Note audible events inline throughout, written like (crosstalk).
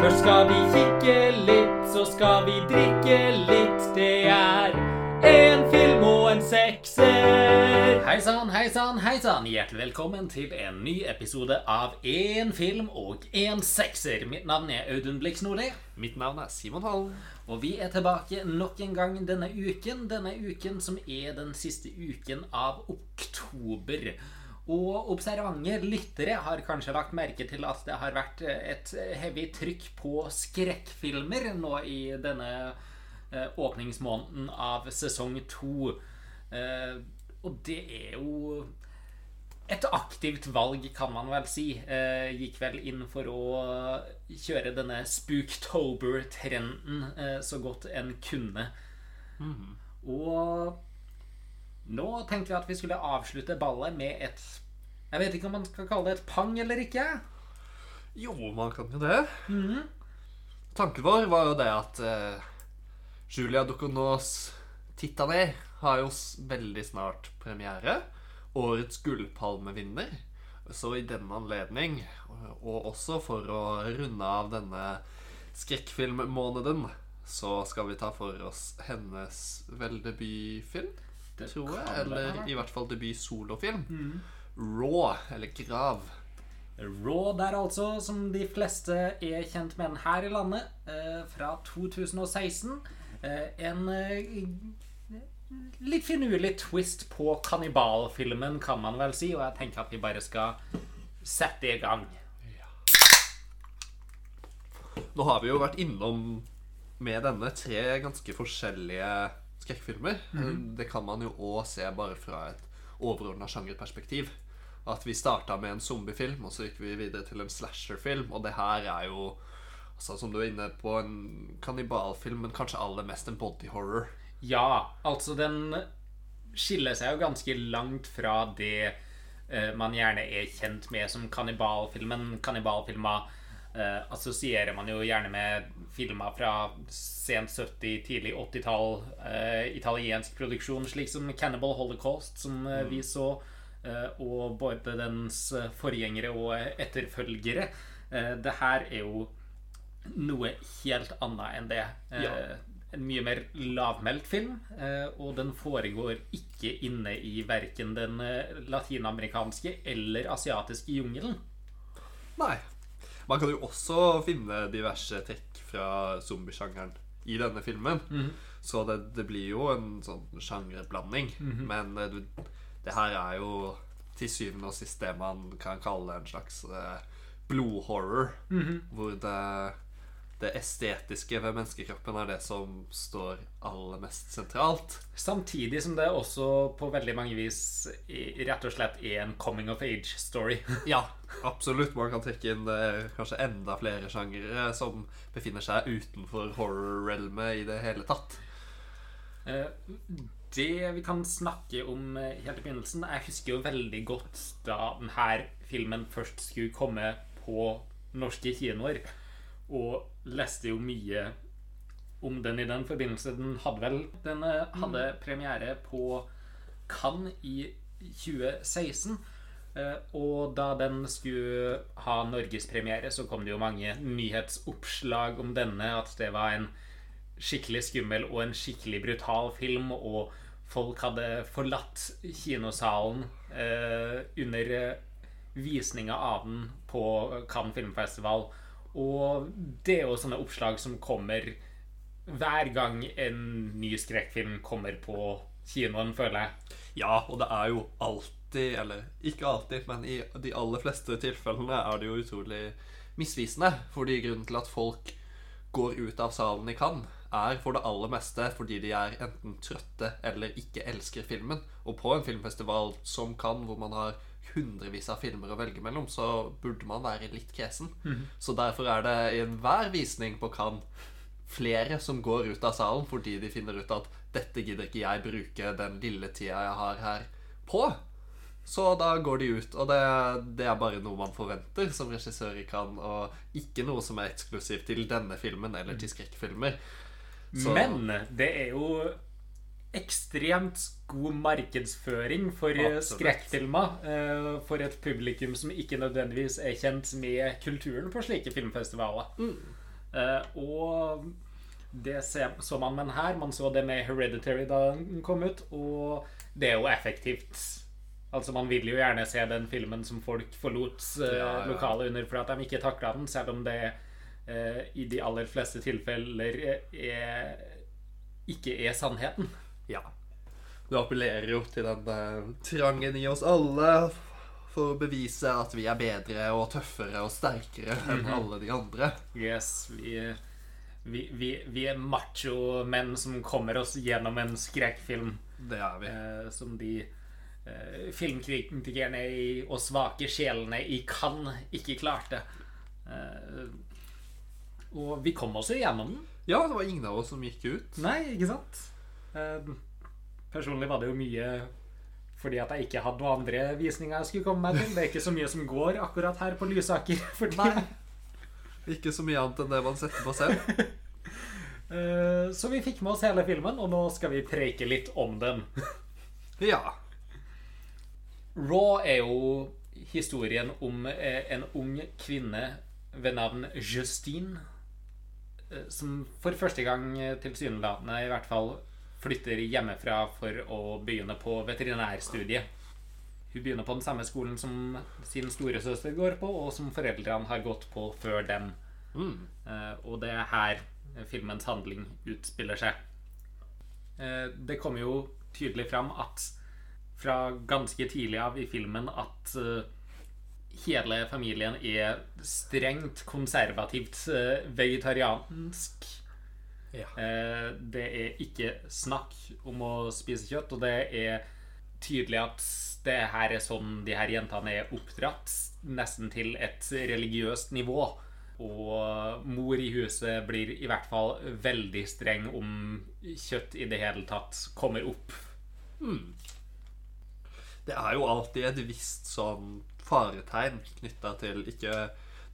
Først skal vi kikke litt, så skal vi drikke litt. Det er en film og en sekser. Hei sann, hei sann, hei sann. Hjertelig velkommen til en ny episode av En film og en sekser. Mitt navn er Audun Blix Nordli. Mitt navn er Simon Hallen. Og vi er tilbake nok en gang denne uken. Denne uken som er den siste uken av oktober. Og observante lyttere har kanskje lagt merke til at det har vært et heavy trykk på skrekkfilmer nå i denne eh, åpningsmåneden av sesong to. Eh, og det er jo et aktivt valg, kan man vel si. Eh, gikk vel inn for å kjøre denne spooktober-trenden eh, så godt en kunne. Og nå tenkte vi at vi skulle avslutte ballet med et Jeg vet ikke om man skal kalle det et pang eller ikke. Jo, man kan jo det. Tanken vår var jo det at uh, Julia Ducournau's titani har jo veldig snart premiere. Årets gullpalmevinner. Så i denne anledning, og- og også for å runde av denne skrekkfilmmåneden, så skal vi ta for oss hennes vel debutfilm, Det tror jeg. Eller være. i hvert fall debut-solofilm. Raw, eller Grav. Raw der, altså, som de fleste er kjent med den her i landet, eh, fra 2016. Eh, en eh, litt finurlig twist på kannibalfilmen, kan man vel si, og jeg tenker at vi bare skal sette i gang. Nå har vi jo vært innom med denne tre ganske forskjellige skrekkfilmer. Det kan man jo òg se bare fra et overordna sjangerperspektiv. At vi starta med en zombiefilm, og så gikk vi videre til en slasherfilm. Og det her er jo, altså, som du er inne på, en kannibalfilm, men kanskje aller mest en body horror. Ja, altså den skiller seg jo ganske langt fra det eh, man gjerne er kjent med som kannibalfilmen. Kannibalfilmer eh, assosierer man jo gjerne med filmer fra sent 70-, tidlig 80-tall. Eh, italiensk produksjon, slik som Cannibal Holocaust, som eh, vi så. Eh, og både dens eh, forgjengere og etterfølgere. Eh, det her er jo noe helt annet enn det. Eh, Ja. En mye mer lavmælt film, eh, og den foregår ikke inne i verken den latinamerikanske eller asiatiske jungelen. Nei. Man kan jo også finne diverse trekk fra zombiesjangeren i denne filmen. Så det, det blir jo en sånn sjangerblanding. Men eh, du, det her er jo til syvende og sist det man kan kalle en slags eh, blodhorror. Hvor det, det estetiske ved menneskekroppen er det som står aller mest sentralt. Samtidig som det også på veldig mange vis rett og slett er en coming of age-story. (laughs) Ja, absolutt. Man kan trekke inn eh, kanskje enda flere sjangere som befinner seg utenfor horror-realmet i det hele tatt. Eh, Det vi kan snakke om eh, helt i begynnelsen Jeg husker jo veldig godt da denne filmen først skulle komme på norske kinoer. Og leste jo mye om den i den forbindelse. Den hadde vel Den hadde hadde premiere på Cannes i 2016. Eh, Og da den skulle ha norgespremiere, så kom det jo mange nyhetsoppslag om denne. At det var en skikkelig skummel og en skikkelig brutal film, og folk hadde forlatt kinosalen eh, under eh, visninga av den på Cannes filmfestival. Og det er jo sånne oppslag som kommer hver gang en ny skrekkfilm kommer på kinoen, føler jeg. Ja, og det er jo alltid, eller ikke alltid, men i de aller fleste tilfellene er det jo utrolig misvisende. Fordi grunnen til at folk går ut av salen de kan, er for det aller meste fordi de er enten trøtte eller ikke elsker filmen. Og på en filmfestival som kan, hvor man har hundrevis av filmer å velge mellom, så burde man være litt kresen. Så derfor er det i enhver visning på Cannes flere som går ut av salen fordi de finner ut at dette gidder ikke jeg bruke den lille tida jeg har her på. Så da går de ut, og det, det er bare noe man forventer som regissør i Cannes, og ikke noe som er eksklusivt til denne filmen eller til skrekkfilmer. Så- Men det er jo ekstremt god markedsføring for eh, skrekkfilmer. eh, For et publikum som ikke nødvendigvis er kjent med kulturen på slike filmfestivaler. Mm. og det så man med den her. Man så det med Hereditary da den kom ut, og det er jo effektivt. Altså Man vil jo gjerne se den filmen som folk forlot eh, Ja, ja. lokalet under for at de ikke takla den, selv om det eh, i de aller fleste tilfeller er, ikke er sannheten. Ja. Du appellerer jo til den eh, trangen i oss alle for å bevise at vi er bedre og tøffere og sterkere enn alle de andre. Yes, vi, vi, vi, vi er macho-menn som kommer oss gjennom en skrekkfilm. Det er vi. eh, som de eh, filmkritikerne i, og svake sjelene i Cannes ikke klarte. Eh, og vi kom oss gjennom den. Ja, det var ingen av oss som gikk ut. Nei, ikke sant? Eh, personlig var det jo mye fordi at jeg ikke hadde noen andre visninger jeg skulle komme meg til. Det er ikke så mye som går akkurat her på Lysaker. (laughs) for. Nei. Ikke så mye annet enn det man setter på selv. (laughs) Eh, så vi fikk med oss hele filmen, og nå skal vi preike litt om den. (laughs) Ja. Raw er jo historien om eh, en ung kvinne ved navn Justine. Som for første gang tilsynelatende i hvert fall flytter hjemmefra for å begynne på veterinærstudiet. Hun begynner på den samme skolen som sin storesøster går på, og som foreldrene har gått på før dem. Mm. Eh, og det er her filmens handling utspiller seg. Eh, det kommer jo tydelig fram at fra ganske tidlig av i filmen at eh, hele familien er strengt konservativt vegetariansk. Ja. Eh, det er ikke snakk om å spise kjøtt, og det er tydelig at det her er sånn de her jentene er oppdratt, nesten til et religiøst nivå. Og mor i huset blir i hvert fall veldig streng om kjøtt i det hele tatt kommer opp. Det er jo alltid et visst sånn faretegn knytta til ikke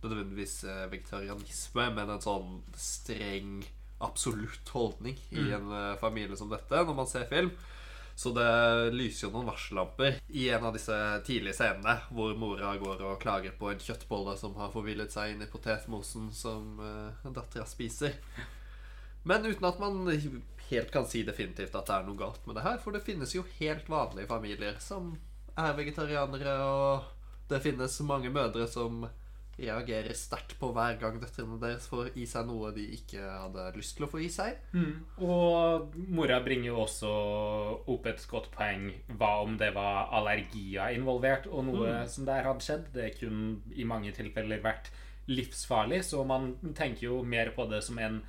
nødvendigvis eh, vegetarianisme, men en sånn streng, absolutt holdning i en eh, familie som dette når man ser film. Så det lyser jo noen varsellamper i en av disse tidlige scenene hvor mora går og klager på en kjøttbolle som har forvillet seg inn i potetmosen som uh, dattera spiser. Men uten at man helt kan si definitivt at det er noe galt med det her. For det finnes jo helt vanlige familier som er vegetarianere, og det finnes mange mødre som reagerer sterkt på hver gang døtrene deres får i seg noe de ikke hadde lyst til å få i seg. Og mora bringer jo også opp et godt poeng hva om det var allergier involvert, og noe som der hadde skjedd. Det kunne i mange tilfeller vært livsfarlig, så man tenker jo mer på det som en,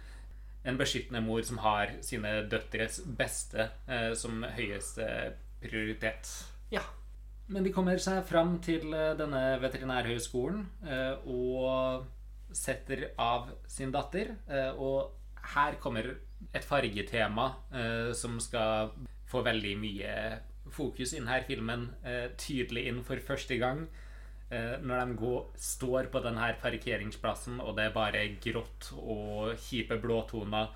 en beskyttende mor som har sine døtres beste eh, som høyeste prioritet. Ja. Men de kommer seg fram til eh, denne veterinærhøgskolen eh, og setter av sin datter. eh, Og her kommer et fargetema som skal få veldig mye fokus inn her. filmen tydelig inn for første gang. Når de går, står på denne parkeringsplassen, og det er bare grått og kjipe blåtoner.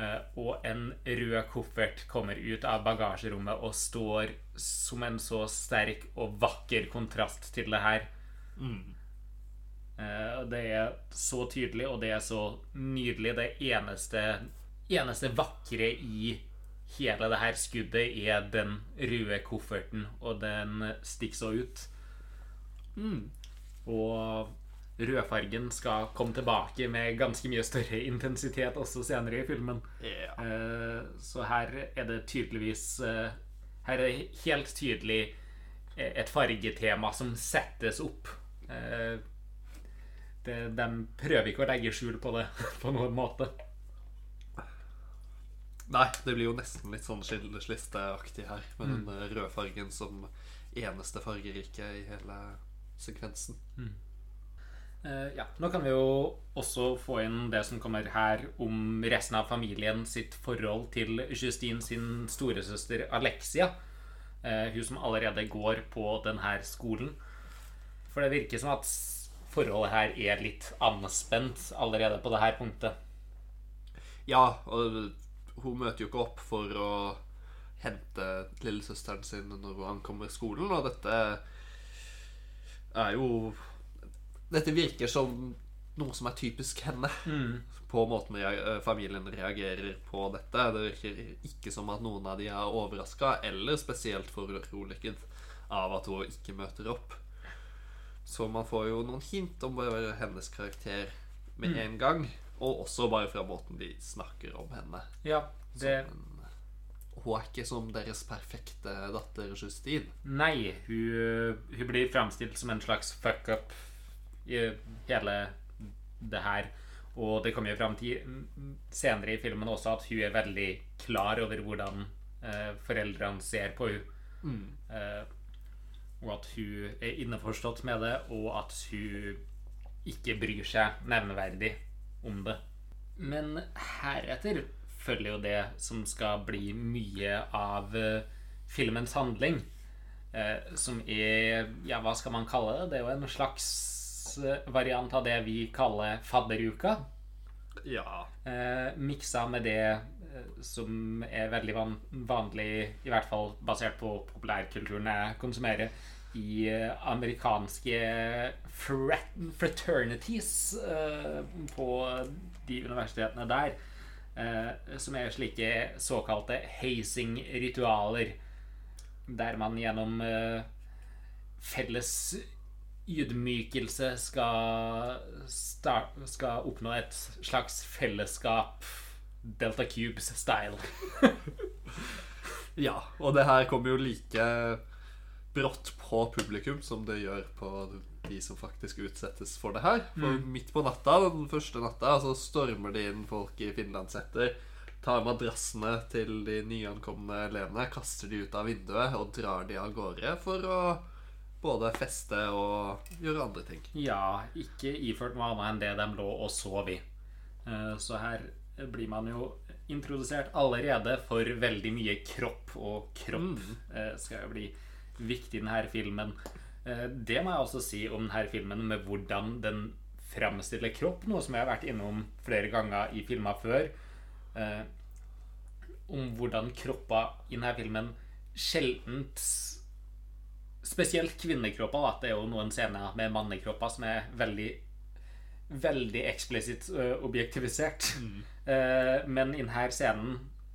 Eh, og en rød koffert kommer ut av bagasjerommet og står som en så sterk og vakker kontrast til det her. Mm. det er så tydelig, og det er så nydelig. Det eneste, eneste vakre i hele det her skuddet er den røde kofferten, og den stikker så ut. Og rødfargen skal komme tilbake med ganske mye større intensitet også senere i filmen. Yeah. Uh, Så her er det tydeligvis uh, Her er det helt tydelig eh, et fargetema som settes opp. Uh, Det, de prøver ikke å legge skjul på det (laughs) på noen måte. Nei, det blir jo nesten litt sånn skilleslisteaktig her, med den rødfargen som eneste fargerike i hele sekvensen. Eh, ja, Nå kan vi jo også få inn det som kommer her om resten av familien sitt forhold til Justine sin storesøster Alexia. Uh, hun som allerede går på denne skolen. For det virker som at forholdet her er litt anspent allerede på det her punktet. Ja, og hun møter jo ikke opp for å hente lillesøsteren sin når hun ankommer skolen, og dette er jo Dette virker som noe som er typisk henne. Mm. På måten eh, familien reagerer på dette. Det virker ikke som at noen av de er overraska eller spesielt foruroliget av at hun ikke møter opp. Så man får jo noen hint om hennes karakter med en gang. Og også bare fra måten de snakker om henne. Ja, det Som Hun er ikke som deres perfekte datter Justine. Nei, hun, hun blir framstilt som en slags fuck-up i hele det her. Og det kommer jo fram til senere i filmen også at hun er veldig klar over hvordan eh, foreldrene ser på hun Eh, og at hun er innforstått med det, og at hun ikke bryr seg nevneverdig om det. Men heretter følger jo det som skal bli mye av eh, filmens handling. Eh, som er Ja, hva skal man kalle det? Det er jo en slags variant av det vi kaller fadderuka. Ja. Eh, miksa med det eh, som er veldig van vanlig, i hvert fall basert på populærkulturen jeg konsumerer, i eh, amerikanske fraternities eh, på de universitetene der. eh, som er slike såkalte hazing-ritualer. Der man gjennom eh, felles ydmykelse skal, start, skal oppnå et slags fellesskap Delta Cubes-style. (laughs) Ja, og det her kommer jo like brått på publikum som det gjør på de som faktisk utsettes for det her. For midt på natta, den første natta, så stormer det inn folk i finlandshetter. Tar madrassene til de nyankomne elevene, kaster de ut av vinduet og drar de av gårde for å både feste og gjøre andre ting. Ja, ikke iført noe annet enn det de lå og sov i. Eh, Så her blir man jo introdusert allerede for veldig mye kropp, og kropp mm. skal jo bli viktig i denne filmen. Eh, Det må jeg også si om denne filmen, med hvordan den fremstiller kropp, noe som jeg har vært innom flere ganger i filmer før. Eh, Om hvordan kropper i denne filmen sjeldent Spesielt kvinnekropper. Da. Det er jo noen scener med mannekropper som er veldig Veldig eksplisitt ø, objektivisert. Eh, men i denne scenen,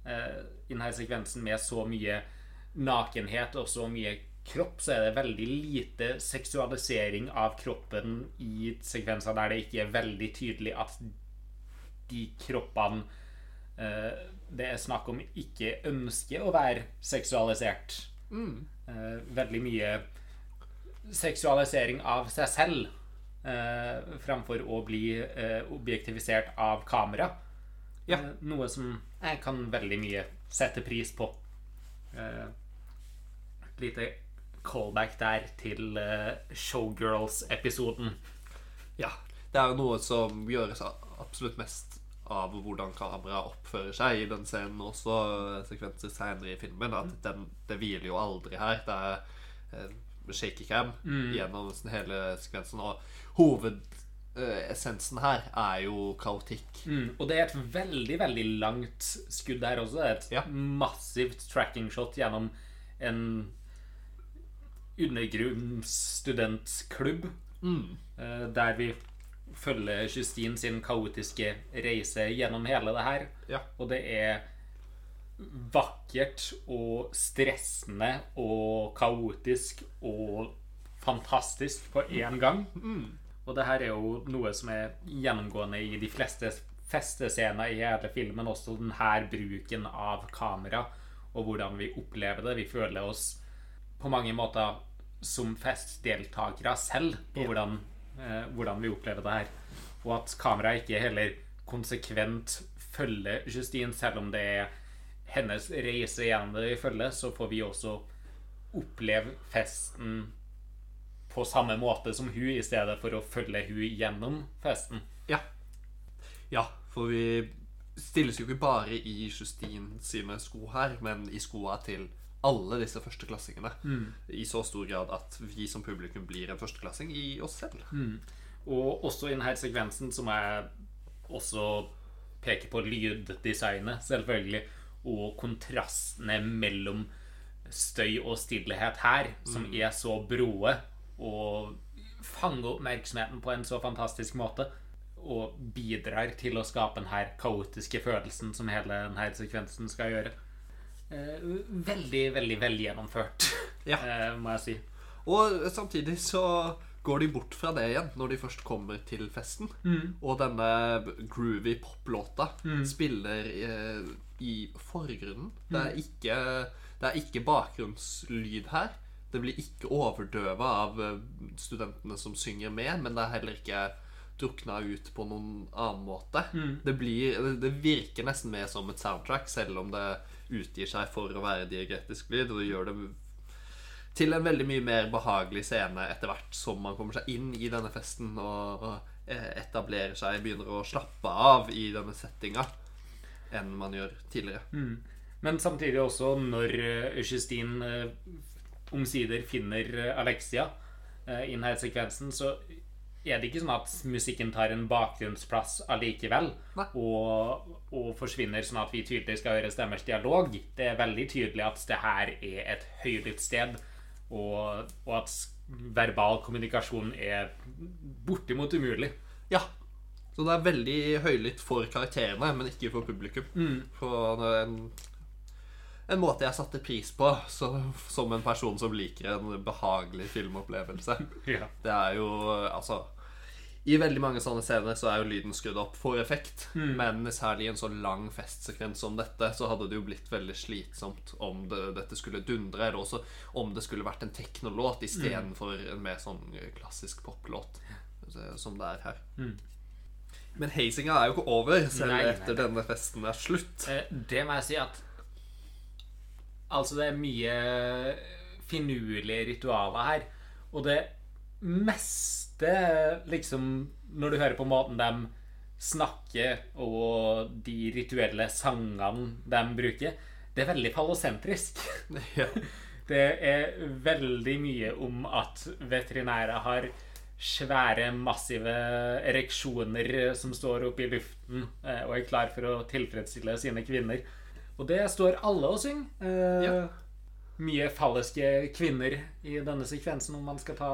eh, i denne sekvensen med så mye nakenhet og så mye kropp, så er det veldig lite seksualisering av kroppen i sekvenser der det ikke er veldig tydelig at de kroppene eh, det er snakk om, ikke ønsker å være seksualisert. Eh, veldig mye seksualisering av seg selv eh, framfor å bli eh, objektivisert av kamera. Ja. Eh, noe som jeg kan veldig mye sette pris på. Eh, lite callback der til Showgirls-episoden. Ja, det er jo noe som gjøres absolutt mest av hvordan kamera oppfører seg i den scenen også, eh, sekvenser senere i filmen. At den, det hviler jo aldri her. Det er eh, shaky cam gjennom hele sekvensen. Og hovedessensen her er jo kaotikk. Mm, og det er et veldig, veldig langt skudd her også. Et Ja. massivt tracking shot gjennom en undergrunnsstudentklubb. eh, Der vi følger Justine sin kaotiske reise gjennom hele det her. Ja. Og det er vakkert og stressende og kaotisk og fantastisk på én gang. Og det her er jo noe som er gjennomgående i de fleste festescener i hele filmen. Også denne bruken av kamera og hvordan vi opplever det. Vi føler oss på mange måter som festdeltakere selv på hvordan, eh, hvordan vi opplever det her. Og at kameraet ikke heller konsekvent følger Justine, selv om det er hennes reise gjennom det vi følger, så får vi også oppleve festen på samme måte som hun, i stedet for å følge hun gjennom festen. Ja. ja, for vi stilles jo ikke bare i Justine sine sko her, men i skoa til alle disse førsteklassingene. I så stor grad at vi som publikum blir en førsteklassing i oss selv. Og også i denne sekvensen som jeg også peker på lyddesignet, selvfølgelig, og kontrastene mellom støy og stillhet her, som er så broe, og fanger oppmerksomheten på en så fantastisk måte. og bidrar til å skape denne kaotiske følelsen som hele denne sekvensen skal gjøre. Eh, veldig, veldig velgjennomført, (laughs) Ja. eh, må jeg si. Og samtidig så går de bort fra det igjen når de først kommer til festen. Og denne groovy poplåta spiller i, i forgrunnen. Det er ikke, det er ikke bakgrunnslyd her. Det blir ikke overdøva av eh, studentene som synger med, men det er heller ikke drukna ut på noen annen måte. Det, blir, det virker nesten mer som et soundtrack, selv om det utgir seg for å være diagretisk lyd. Og det gjør det til en veldig mye mer behagelig scene etter hvert som man kommer seg inn i denne festen og eh, etablerer seg, begynner å slappe av i denne settinga, enn man gjør tidligere. Men samtidig også når eh, Justine eh, omsider finner Alexia i denne sekvensen, så er det ikke sånn at musikken tar en bakgrunnsplass allikevel og, og forsvinner sånn at vi tydelig skal høre stemmers dialog. Det er veldig tydelig at det her er et høylytt sted, og, og at verbal kommunikasjon er bortimot umulig. Ja. Så det er veldig høylytt for karakterene, men ikke for publikum. For en, en måte jeg satte pris på så, som en person som liker en behagelig filmopplevelse. (laughs) Ja. Det er jo Altså I veldig mange sånne scener så er jo lyden skrudd opp for effekt. Men særlig i en så lang festsekvens som dette, så hadde det jo blitt veldig slitsomt om det, dette skulle dundre, eller også om det skulle vært en teknolåt istedenfor en mer sånn klassisk poplåt, som det er her. Men heisinga er jo ikke over, selv Nei, nei, etter nei. denne festen er slutt. Eh, Det må jeg si at Altså, det er mye finurlige ritualer her. Og det meste, liksom Når du hører på måten de snakker, og de rituelle sangene de bruker, det er veldig fallosentrisk. (laughs) Ja. Det er veldig mye om at veterinærer har svære, massive ereksjoner som står oppe i luften eh, og er klar for å tilfredsstille sine kvinner. Og det står alle og synger. Eh, Ja. Mye falliske kvinner i denne sekvensen, om man skal ta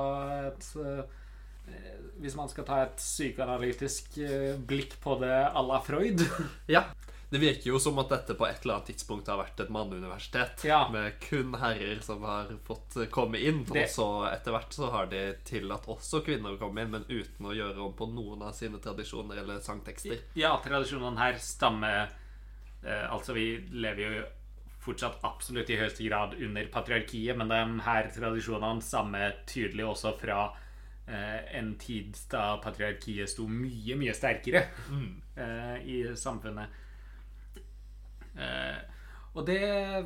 et eh, Hvis man skal ta et psykoanalytisk eh, blikk på det à la Freud. (laughs) Ja. Det virker jo som at dette på et eller annet tidspunkt har vært et manneuniversitet. Ja. Med kun herrer som har fått komme inn. Det- Og så etter hvert så har de tillatt også kvinner å komme inn, men uten å gjøre om på noen av sine tradisjoner eller sangtekster. Ja, tradisjonene her stammer eh, Altså, vi lever jo fortsatt absolutt i høyeste grad under patriarkiet, men de her tradisjonene stammer tydelig også fra eh, en tid da patriarkiet sto mye, mye sterkere eh, i samfunnet. Eh, og det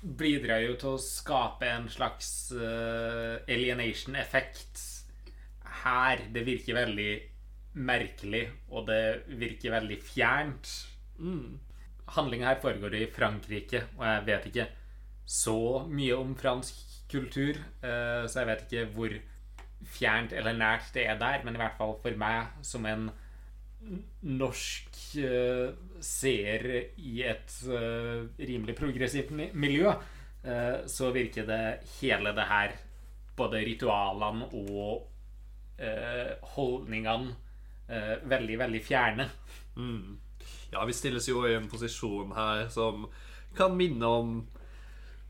bidrar jo til å skape en slags alienation-effekt her. Det virker veldig merkelig, og det virker veldig fjernt. Handlinga her foregår i Frankrike, og jeg vet ikke så mye om fransk kultur, eh, så jeg vet ikke hvor fjernt eller nært det er der, men i hvert fall for meg som en norsk eh, seer i et eh, rimelig progressivt miljø, så virker det hele det her, både ritualene og holdningene, veldig, veldig fjerne. Ja, vi stilles jo i en posisjon her som kan minne om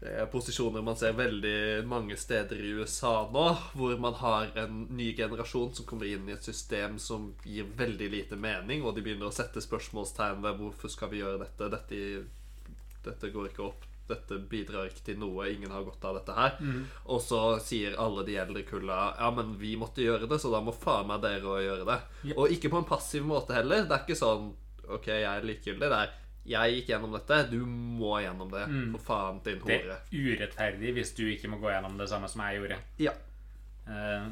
eh, posisjoner man ser veldig mange steder i USA nå, hvor man har en ny generasjon som kommer inn i et system som gir veldig lite mening, og de begynner å sette spørsmålstegn ved hvorfor skal vi gjøre dette, dette, dette går ikke opp, dette bidrar ikke til noe, ingen har godt av dette her. Og så sier alle de eldre kulla ja, men vi måtte gjøre det, så da må faen meg dere òg gjøre det. Ja. Og ikke på en passiv måte heller. Det er ikke sånn OK, jeg er likegyldig. Det er jeg gikk gjennom dette, du må gjennom det. For faen, din hore. Det er urettferdig hvis du ikke må gå gjennom det samme som jeg gjorde. Ja. Uh,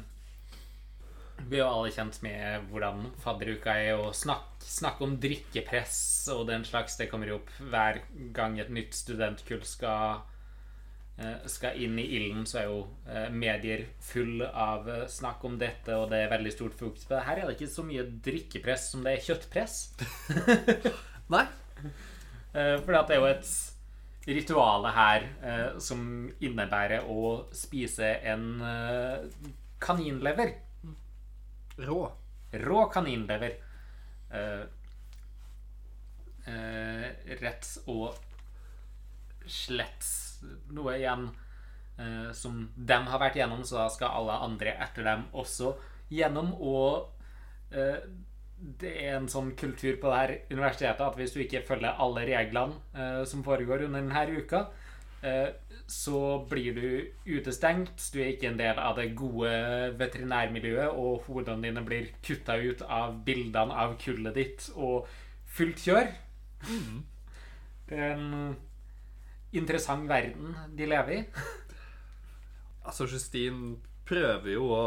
vi er jo alle kjent med hvordan fadderuka er, og snakk, snakk om drikkepress og den slags. Det kommer jo opp hver gang et nytt studentkull skal, skal inn i ilden, så er jo eh, medier full av eh, snakk om dette, og det er veldig stort fokus på det. Her er det ikke så mye drikkepress som det er kjøttpress. (laughs) Nei. Eh, For det er jo et rituale her eh, som innebærer å spise en eh, kaninlever. Rå. Rå kaninlever. eh, eh, rett og slett noe igjen eh, som dem har vært gjennom, så da skal alle andre etter dem også gjennom. Og eh, det er en sånn kultur på det her universitetet at hvis du ikke følger alle reglene eh, som foregår under denne uka, eh, så blir du utestengt. Du er ikke en del av det gode veterinærmiljøet, og hodene dine blir kutta ut av bildene av kullet ditt og fullt kjør. Det er en interessant verden de lever i. Altså, Justine prøver jo å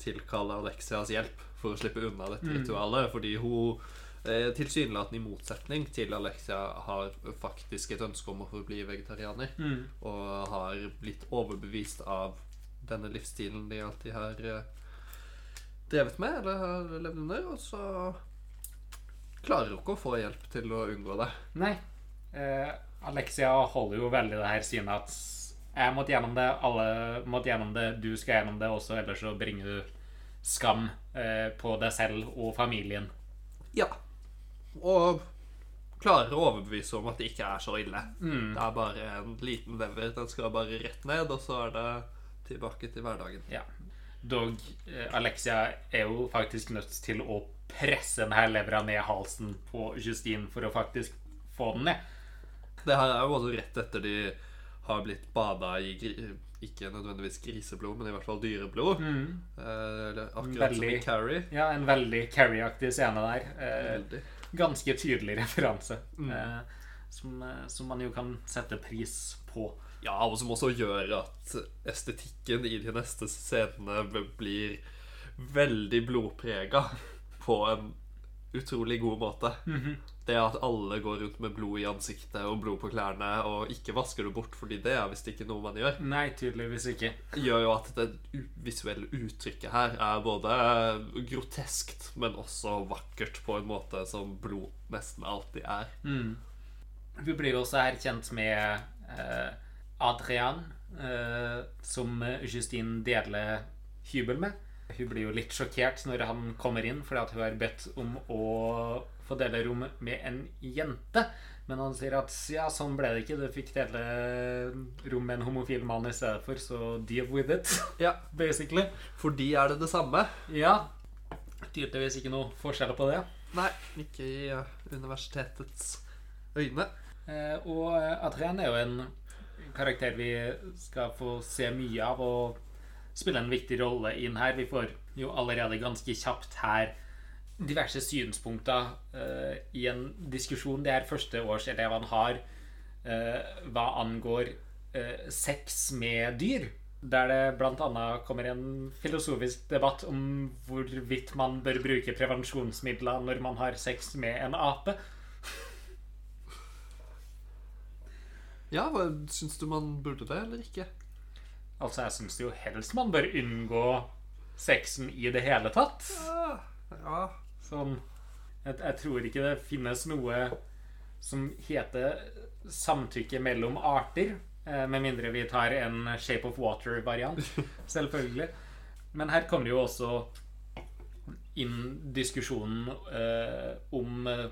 tilkalle Alexias hjelp for å slippe unna dette ritualet, fordi hun eh, tilsynelatende i motsetning til Alexia har faktisk et ønske om å forbli vegetarianer, og har blitt overbevist av denne livsstilen de alltid har eh, drevet med, eller har levd under, og så klarer hun ikke å få hjelp til å unngå det. Nei. Eh, Alexia holder jo veldig det her synet at jeg måtte gjennom det, alle måtte gjennom det, du skal gjennom det også, ellers så bringer du skam eh, på deg selv og familien. Ja. Og klarer å overbevise om at det ikke er så ille. Det er bare en liten lever. Den skal bare rett ned, og så er det tilbake til hverdagen. Ja. Dog eh, Alexia er jo faktisk nødt til å presse denne levra ned halsen på Justine for å faktisk få den ned. Det her er jo også rett etter de har blitt bada i ikke nødvendigvis griseblod, men i hvert fall dyreblod. Eh, akkurat akkurat som i Carrie. Ja, en veldig Carrie-aktig scene der. Eh, ganske tydelig referanse. Eh, som, eh, som man jo kan sette pris på. Ja, og som også gjør at estetikken i de neste scenene blir veldig blodprega på en utrolig god måte. Det at alle går rundt med blod i ansiktet og blod på klærne og ikke vasker det bort, fordi det er visst ikke noe man gjør, Nei, tydeligvis ikke. gjør jo at det visuelle uttrykket her er både groteskt, men også vakkert på en måte som blod nesten alltid er. Vi blir jo også her kjent med eh, Adrian, eh, som Justine deler hybel med. Hun blir jo litt sjokkert når han kommer inn, fordi at hun har bedt om å få dele rom med en jente. Men han sier at ja, sånn ble det ikke. Du fikk dele rom med en homofil mann i stedet for, så deal with it, (laughs) Ja, basically. for de er det det samme. Ja. Tydeligvis ikke noe forskjell på det. Nei, ikke i eh, universitetets øyne. Eh, og Adrian er jo en karakter vi skal få se mye av og spille en viktig rolle inn her. Vi får jo allerede ganske kjapt her diverse synspunkter uh, i en diskusjon de her førsteårselevene har uh, hva angår uh, sex med dyr. Der det bl.a. kommer en filosofisk debatt om hvorvidt man bør bruke prevensjonsmidler når man har sex med en ape. Ja, hva, syns du man burde det, eller ikke? Altså, jeg syns jo helst man bør unngå sexen i det hele tatt. Ja, ja. Sånn jeg, jeg tror ikke det finnes noe som heter samtykke mellom arter. eh, Med mindre vi tar en Shape of Water-variant, (laughs) selvfølgelig. Men her kommer jo også inn diskusjonen eh, om eh,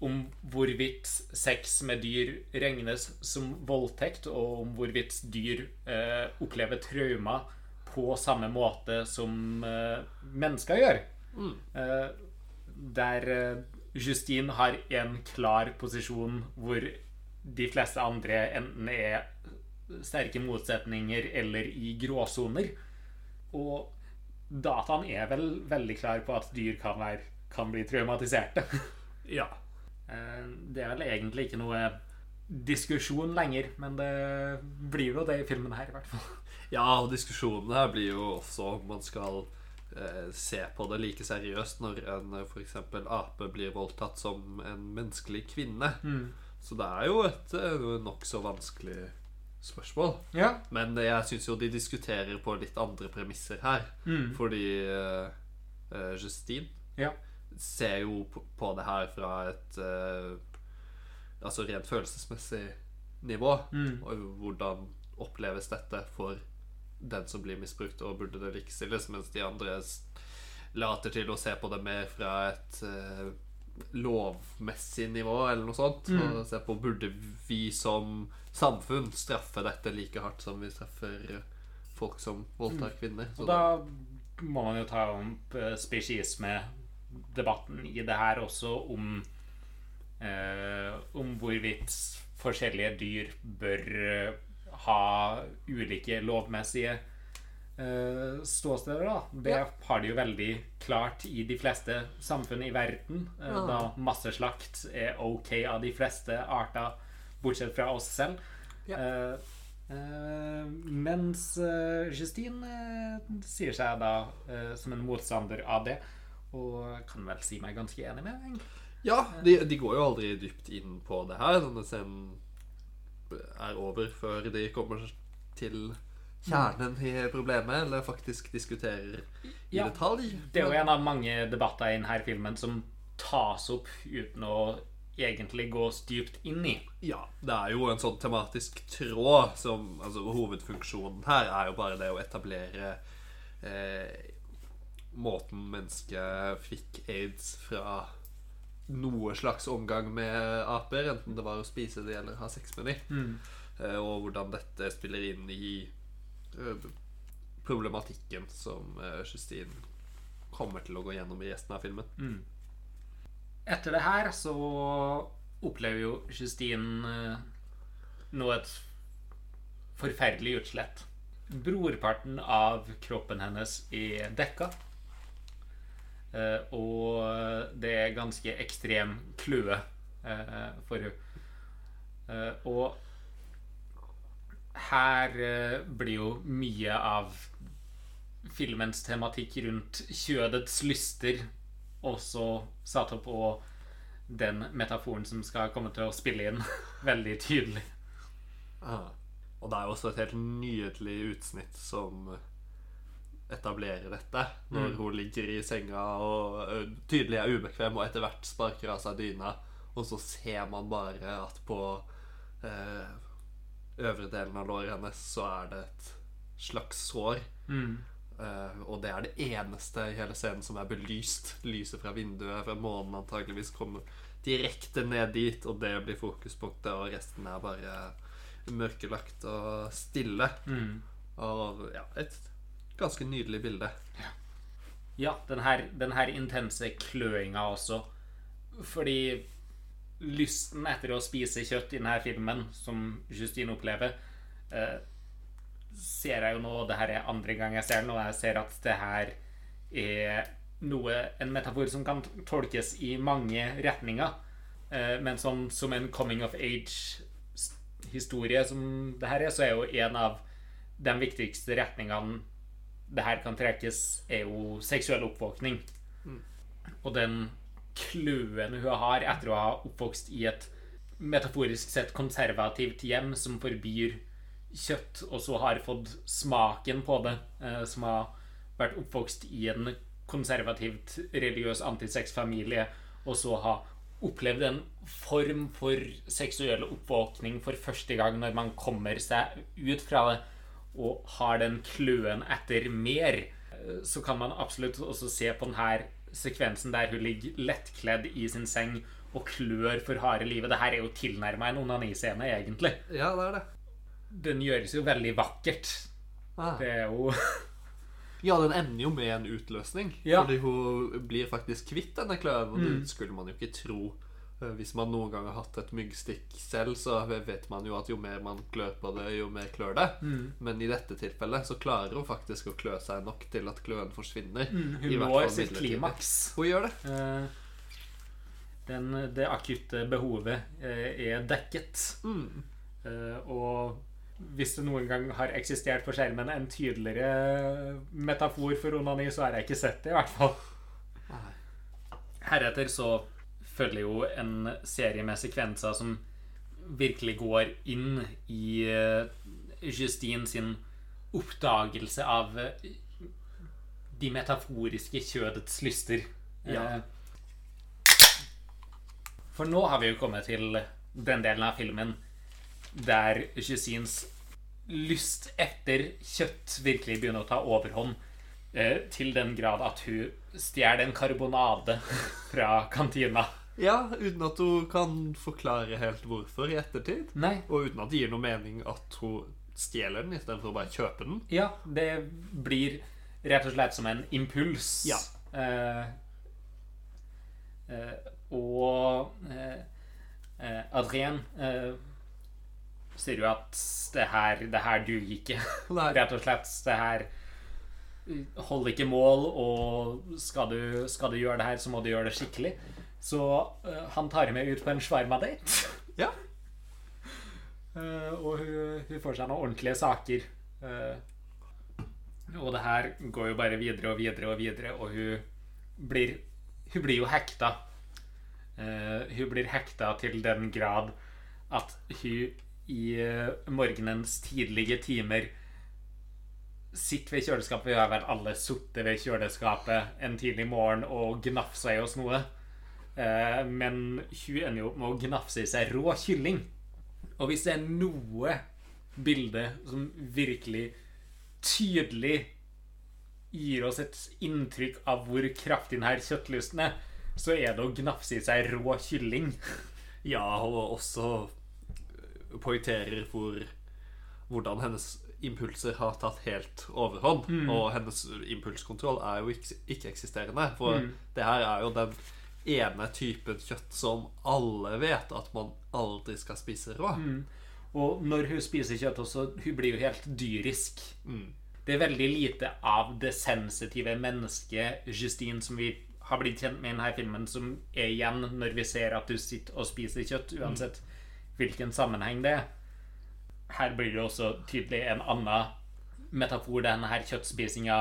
om hvorvidt sex med dyr regnes som voldtekt, og om hvorvidt dyr eh, opplever traumer på samme måte som eh, mennesker gjør. Eh, der eh, Justine har en klar posisjon hvor de fleste andre enten er sterke motsetninger eller i gråsoner. Og dataen er vel veldig klar på at dyr kan, være, kan bli traumatiserte. (laughs) ja. Eh, Det er vel egentlig ikke noe diskusjon lenger, men det blir jo det i filmen her, i hvert fall. Ja, og diskusjonen her blir jo også om man skal se på det like seriøst når en f.eks. for eksempel ape blir voldtatt som en menneskelig kvinne. Så det er jo et eh, nokså vanskelig spørsmål. Ja. Men jeg syns jo de diskuterer på litt andre premisser her. Fordi eh, eh, Justine Ja. ser jo på, det her fra et uh, Altså rent følelsesmessig nivå. Og hvordan oppleves dette for den som blir misbrukt, og burde det likestilles, mens de andre later til å se på det mer fra et uh, lovmessig nivå, eller noe sånt. Mm. Og se på burde vi som samfunn straffe dette like hardt som vi straffer folk som voldtar kvinner. Mm. Og da må man jo ta opp eh, spesiesme-debatten i det her også om eh, Om hvorvidt forskjellige dyr bør eh, ha ulike lovmessige uh, ståsteder. da Det Ja. har de jo veldig klart i de fleste samfunn i verden. uh, Ja. Da masseslakt er ok av de fleste arter, bortsett fra oss selv. Ja. Uh, eh, mens Justine sier seg da som en motstander av det, og kan vel si meg ganske enig med. egentlig. Ja, de, de går jo aldri dypt inn på det her. Denne scenen er over før de kommer til kjernen i problemet, eller faktisk diskuterer i Ja, detalj. Det er jo en av mange debatter i denne filmen som tas opp uten å egentlig gå dypt inn i. Ja, det er jo en sånn tematisk tråd som Altså, hovedfunksjonen her er jo bare det å etablere eh, måten mennesket fikk aids fra noe slags omgang med aper, enten det var å spise de eller ha sex med de, eh, og hvordan dette spiller inn i eh, problematikken som eh, Justine kommer til å gå gjennom i resten av filmen. Etter det her så opplever jo Justine nå et forferdelig utslett. Brorparten av kroppen hennes er dekka. Eh, og det er ganske ekstrem kløe eh, for henne. Eh, og her eh, blir jo mye av filmens tematikk rundt kjødets lyster også satt opp, og den metaforen som skal komme til å spille inn, (laughs) veldig tydelig. Ah. Og det er jo også et helt nydelig utsnitt som etablerer dette. Når Mm. hun ligger i senga og tydelig er ubekvem og etter hvert sparker av seg dyna, og så ser man bare at på eh, øvre delen av låret hennes så er det et slags sår. Eh, og det er det eneste i hele scenen som er belyst. Lyset fra vinduet fra månen antageligvis kommer direkte ned dit, og det blir fokuspunktet, og resten er bare mørkelagt og stille. Og ja, et ganske nydelig bilde. Ja, den her, den her intense kløinga også. Fordi lysten etter å spise kjøtt i denne filmen, som Justine opplever, eh, ser jeg jo nå Det her er andre gang jeg ser den, og jeg ser at det her er noe, en metafor som kan tolkes i mange retninger. Eh, men som, som en coming of age-historie som det her er, så er jo en av de viktigste retningene det her kan trekkes, er jo seksuell oppvåkning. Og den kløen hun har etter å ha oppvokst i et metaforisk sett konservativt hjem som forbyr kjøtt, og så har fått smaken på det, eh, som har vært oppvokst i en konservativt religiøs antisexfamilie, og så har opplevd en form for seksuell oppvåkning for første gang når man kommer seg ut fra det og har den kløen etter mer, så kan man absolutt også se på denne sekvensen der hun ligger lettkledd i sin seng og klør for harde livet. Dette er jo tilnærma en onaniscene, egentlig. Ja, det er det. Den gjøres jo veldig vakkert. Ah. Det er jo (laughs) Ja, den ender jo med en utløsning. Ja. Fordi hun blir faktisk kvitt denne kløen. Og Mm. det skulle man jo ikke tro. Eh, Hvis man noen gang har hatt et myggstikk selv, så vet man jo at jo mer man klør på det, jo mer klør det. Mm. Men i dette tilfellet så klarer hun faktisk å klø seg nok til at kløen forsvinner. Mm, Hun når sitt klimaks. Hun gjør det. Eh, Den, det akutte behovet eh, er dekket. Mm. Og hvis det noen gang har eksistert på skjermen en tydeligere metafor for onani, så har jeg ikke sett det, i hvert fall. Heretter så følger jo en serie med sekvenser som virkelig går inn i eh, Justine sin oppdagelse av eh, de metaforiske kjødets lyster. Ja. Eh, For nå har vi jo kommet til den delen av filmen der Justines lyst etter kjøtt virkelig begynner å ta overhånd. Til den grad at hun stjeler en karbonade (laughs) fra kantina. Ja, uten at hun kan forklare helt hvorfor i ettertid. Nei. Og uten at det gir noe mening at hun stjeler den istedenfor å bare kjøpe den. Ja, det blir rett og slett som en impuls. Ja. Eh, eh, og eh, eh, Adrien eh, sier jo at det her, det her duger ikke. (laughs) Rett og slett. Det her holder ikke mål, og skal du, skal du gjøre det her, så må du gjøre det skikkelig. Så uh, han tar henne med ut på en shawarma-date. Ja. Uh, og hun, hun får seg noen ordentlige saker. Uh, og det her går jo bare videre og videre og videre, og hun blir Hun blir jo hekta. Hun blir hekta til den grad at hun i morgenens tidlige timer sitter ved kjøleskapet. Vi har vel alle sittet ved kjøleskapet en tidlig morgen og gnafsa i oss noe. Eh, men hun ender jo opp med å gnafse i seg rå kylling. Og hvis det er noe bilde som virkelig tydelig gir oss et inntrykk av hvor kraftig denne kjøttlysten er, så er det å gnafse i seg rå kylling. Ja, og også poengterer hvor, hvordan hennes impulser har tatt helt overhånd. Og hennes impulskontroll er jo ikke- ikke-eksisterende. For det her er jo den ene typen kjøtt som alle vet at man aldri skal spise rå. Og når hun spiser kjøtt også, hun blir jo helt dyrisk. Mm. Det er veldig lite av det sensitive mennesket Justine som vi har blitt kjent med i denne filmen, som er igjen når vi ser at du sitter og spiser kjøtt, uansett hvilken sammenheng det er. Her blir det også tydelig en annen metafor denne kjøttspisinga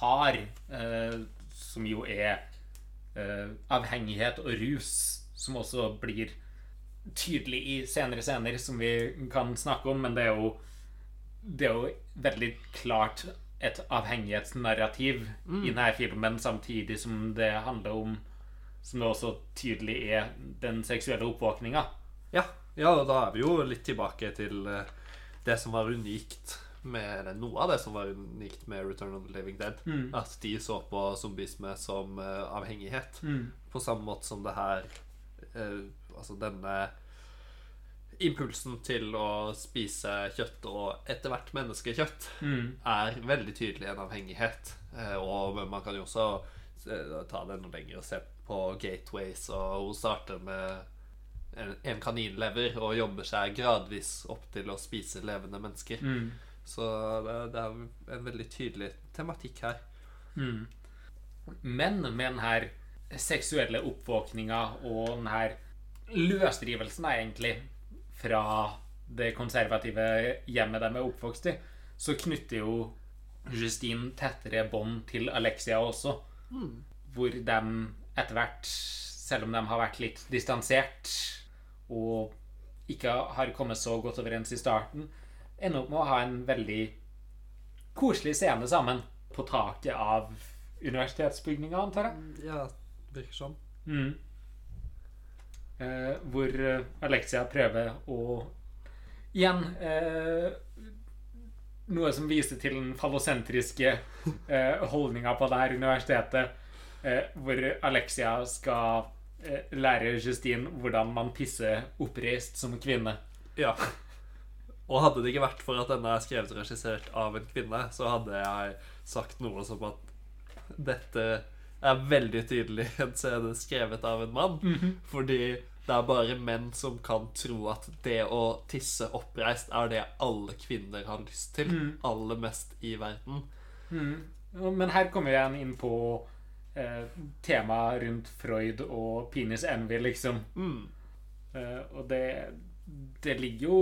har, eh, som jo er eh, avhengighet og rus, som også blir tydelig i senere scener, som vi kan snakke om, men det er jo det er jo veldig klart et avhengighetsnarrativ i denne filmen, samtidig som det handler om Som det også tydelig er den seksuelle oppvåkninga. Ja, ja, og da er vi jo litt tilbake til eh, det som var unikt med noe av det som var unikt med Return of the Living Dead. At de så på zombisme som uh, avhengighet. På samme måte som det her uh, Altså denne impulsen til å spise kjøtt, og etter hvert menneskekjøtt, er veldig tydelig en avhengighet. Uh, og man kan jo også ta det enda lenger og se på Gateways, og hun starter med en, en kaninlever og jobber seg gradvis opp til å spise levende mennesker. Så det, det er en veldig tydelig tematikk her. Men med denne seksuelle oppvåkninga og denne løsrivelsen, egentlig, fra det konservative hjemmet de er oppvokst i, så knytter jo Justine tettere bånd til Alexia også. Hvor de etter hvert, selv om de har vært litt distansert og ikke har kommet så godt overens i starten, ender opp med å ha en veldig koselig scene sammen på taket av universitetsbygninga, antar jeg. Ja, virker sånn. Mm. Eh, hvor eh, Alexia prøver å Igjen eh, noe som viser til den fallosentriske eh, holdninga på det her universitetet, eh, hvor Alexia skal eh, lære Justine hvordan man pisser oppreist som kvinne. Ja. Og hadde det ikke vært for at denne er skrevet og regissert av en kvinne, så hadde jeg sagt noe som at dette er veldig tydelig en scene skrevet av en mann. Fordi det er bare menn som kan tro at det å tisse oppreist er det alle kvinner har lyst til. Aller mest i verden. Mm. Men her kommer igjen inn på eh, temaet rundt Freud og penis envy, liksom. Mm. Eh, og det, det ligger jo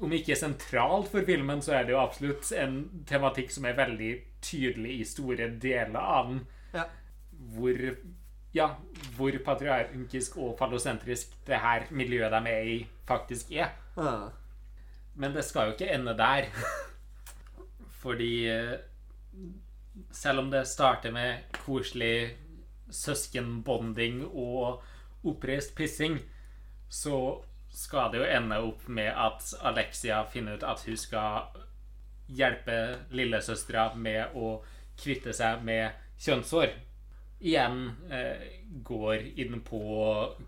Om ikke sentralt for filmen, så er det jo absolutt en tematikk som er veldig tydelig i store deler av den. Ja. Hvor ja, hvor patriarkisk og fallosentrisk det her miljøet de er i, faktisk er. Ja. Men det skal jo ikke ende der. (laughs) Fordi eh, selv om det starter med koselig søskenbonding og oppreist pissing, så skal det jo ende opp med at Alexia finner ut at hun skal hjelpe lillesøstera med å kvitte seg med kjønnshår. Igjen eh, går inn på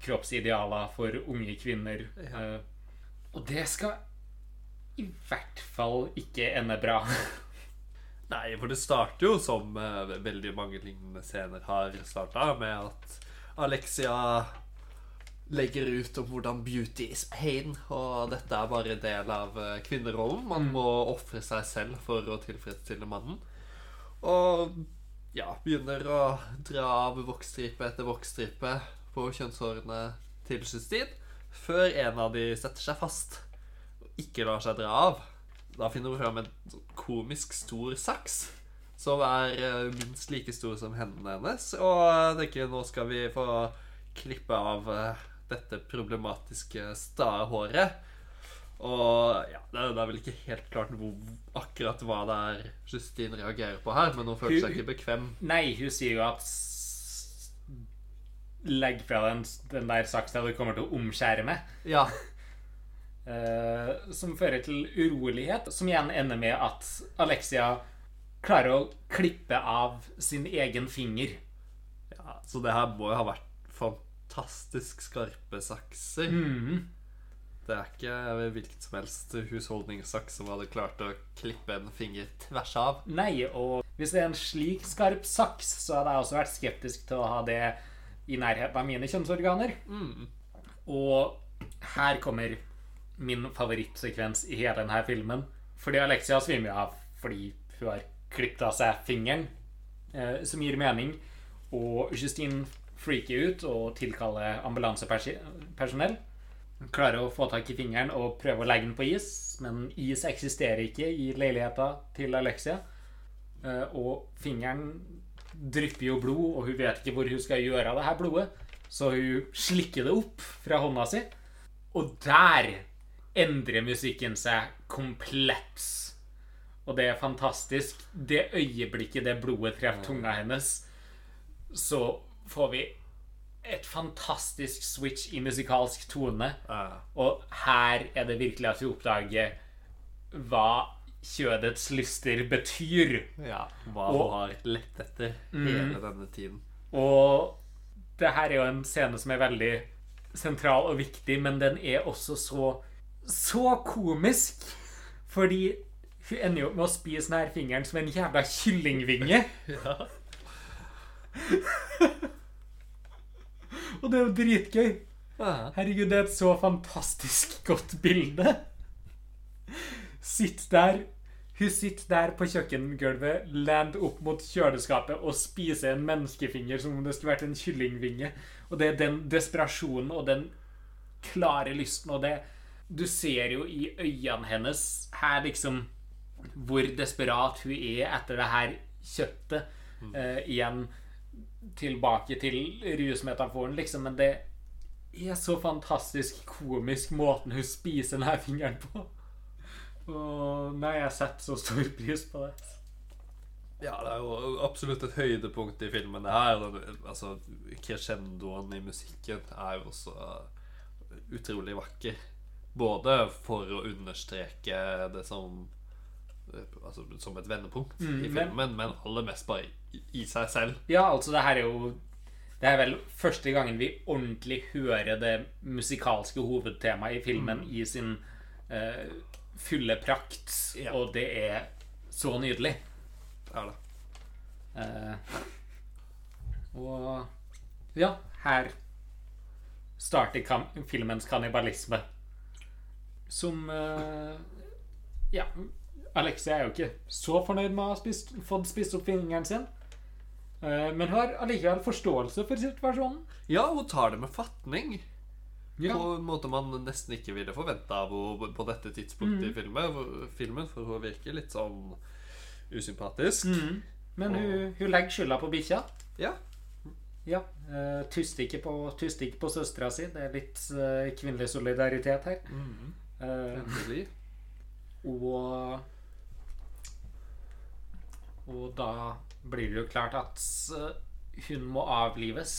kroppsidealer for unge kvinner. Ja. Eh, og det skal i hvert fall ikke ende bra. (laughs) Nei, for det starter jo som eh, veldig mange lignende scener har starta, med at Alexia legger ut om hvordan beauty is pain, og dette er bare en del av eh, kvinnerollen. Man må ofre seg selv for å tilfredsstille mannen. Og ja, begynner å dra av voksstripe etter voksstripe på kjønnshårene til Justine, før en av de setter seg fast og ikke lar seg dra av. Da finner hun fram en komisk stor saks. Som er eh, minst like stor som hendene hennes. Og jeg tenker nå skal vi få klippe av eh, dette problematiske stae håret. Og ja, det er, det er vel ikke helt klart hvor, akkurat hva det er Justine reagerer på her, men hun føler seg ikke bekvem. Nei, hun sier jo at Legg fra den, den der saksa du kommer til å omskjære med. Ja, uh, (laughs) som fører til urolighet, som igjen ender med at Alexia klarer å klippe av sin egen finger. ja, Så det her må jo ha vært fantastisk skarpe sakser. Mm. Det er ikke hvilken som helst husholdningssaks som hadde klart å klippe en finger tvers av. Nei, og hvis det er en slik skarp saks, så hadde jeg også vært skeptisk til å ha det i nærheten av mine kjønnsorganer. Mm. Og her kommer min favorittsekvens i hele denne filmen. Fordi Alexia svimer av fordi hun har klippet av seg fingeren, eh, som gir mening. Og Justine freaker ut og tilkaller ambulansepersonell. Klarer å få tak i fingeren og prøve å legge den på is, men is eksisterer ikke i leiligheta til Alexia. Eh, Og fingeren drypper jo blod, og hun vet ikke hvor hun skal gjøre av det her blodet. Så hun slikker det opp fra hånda si. Og der endrer musikken seg komplett. Og det er fantastisk. Det øyeblikket det blodet treffer tunga hennes, så får vi et fantastisk switch i musikalsk tone. Ja. Og her er det virkelig at vi oppdager hva kjødets lyster betyr. ja. Hva Og- hun har lett etter hele denne tiden. Og det her er jo en scene som er veldig sentral og viktig, men den er også så så komisk. Fordi hun ender jo opp med å spise denne fingeren som en jævla kyllingvinge. (laughs) Ja. (laughs) Og det er jo dritgøy. Herregud, det er et så fantastisk (laughs) godt bilde. Sitt der Hun sitter der på kjøkkengulvet, land opp mot kjøleskapet og spiser en menneskefinger som om det skulle vært en kyllingvinge. Og det er den desperasjonen og den klare lysten og det Du ser jo i øynene hennes her liksom hvor desperat hun er etter det her kjøttet. Eh, igjen tilbake til rusmetaforen, liksom. Men det er så fantastisk komisk måten hun spiser denne fingeren på. Og nei, jeg setter så stor pris på det. Ja, det er jo absolutt et høydepunkt i filmen. Det her, altså, Crescendoen i musikken er jo også utrolig vakker. Både for å understreke det som Altså som et vendepunkt Mm, i men- filmen, men aller mest bare i, seg selv. Ja, altså, det her er jo Det er vel første gangen vi ordentlig hører det musikalske hovedtemaet i filmen i sin uh, fulle prakt, Ja. og det er så nydelig. Er det. Uh, og ja, her starter kan filmens kannibalisme. Som uh, Ja, Alexia er jo ikke så fornøyd med å ha spist, fått spist opp fingeren sin. Eh, men har allikevel forståelse for situasjonen. Ja, hun tar det med fatning. Ja. På en måte man nesten ikke ville forvente av henne på dette tidspunktet i filmen, filmen. For hun virker litt sånn usympatisk. Mm. Men hun, hun legger skylda på bikkja. Ja. Ja. Uh, Tuster ikke på, tuster ikke på søstera si. Det er litt eh, kvinnelig solidaritet her. Mm. Endelig. Og Og da blir det jo klart at eh, hun må avlives.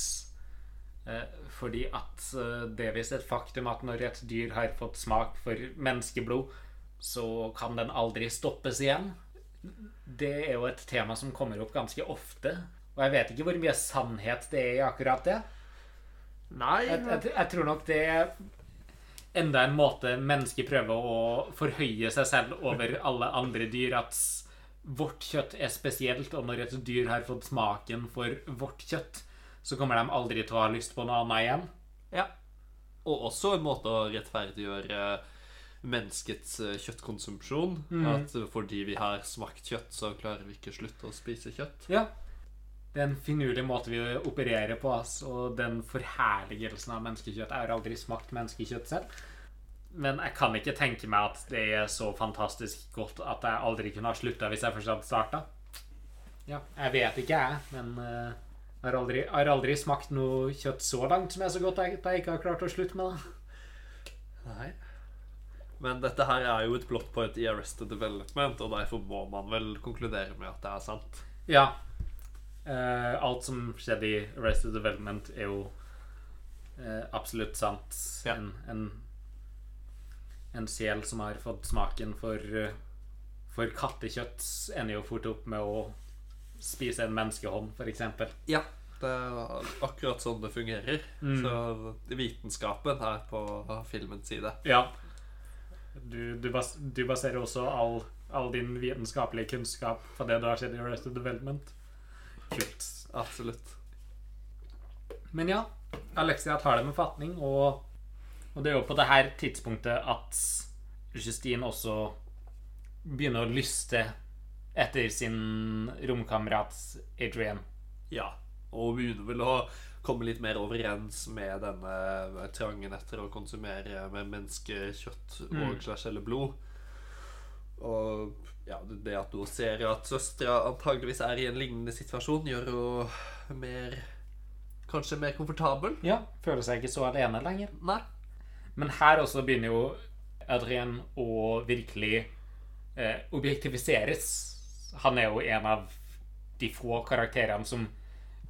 Eh, Fordi at eh, det er visst et faktum at når et dyr har fått smak for menneskeblod, så kan den aldri stoppes igjen. det er jo et tema som kommer opp ganske ofte. Og jeg vet ikke hvor mye sannhet det er i akkurat det. Nei Jeg, jeg, jeg tror nok det er enda en måte mennesker prøver å forhøye seg selv over alle andre dyr. At vårt kjøtt er spesielt, og når et dyr har fått smaken for vårt kjøtt, så kommer de aldri til å ha lyst på noe annet igjen. Ja. Og også en måte å rettferdiggjøre menneskets kjøttkonsumpsjon. Mm. At fordi vi har smakt kjøtt, så klarer vi ikke slutte å spise kjøtt. Ja. Det er en finurlig måte vi opererer på, altså, og den forherligelsen av menneskekjøtt Jeg har aldri smakt menneskekjøtt selv. Men jeg kan ikke tenke meg at det er så fantastisk godt at jeg aldri kunne ha slutta hvis jeg først hadde starta. Ja, jeg vet ikke, jeg, men eh, jeg har aldri, har aldri smakt noe kjøtt så langt som er så godt at jeg ikke har klart å slutte med det. Nei. Men dette her er jo et blått point i Arrested Development, og derfor må man vel konkludere med at det er sant. Ja. Uh, alt som skjedde i Arrested Development, er jo uh, absolutt sant. Ja. En, en, en sjel som har fått smaken for, eh, for kattekjøtt, ender jo fort opp med å spise en menneskehånd, f.eks. Ja. Det er akkurat sånn det fungerer. Så vitenskapen er på filmens side. Ja. Du, du, bas, du baserer også all, all din vitenskapelige kunnskap på det du har sett i Arrested Development. Kult. Absolutt. Men ja, Alexia tar det med fatning, og, og det er jo på det her tidspunktet at Justine også begynner å lyste etter sin romkamerat Adrian. Ja. Og begynner vel å komme litt mer overens med denne trangen etter å konsumere med menneskekjøtt og slash eller blod. Og ja, det at hun ser at søstera antageligvis er i en lignende situasjon, gjør henne mer Kanskje mer komfortabel? Ja, Føler seg ikke så alene lenger. Nei. Men her også begynner jo Adrian å virkelig eh, objektifiseres. Han er jo en av de få karakterene som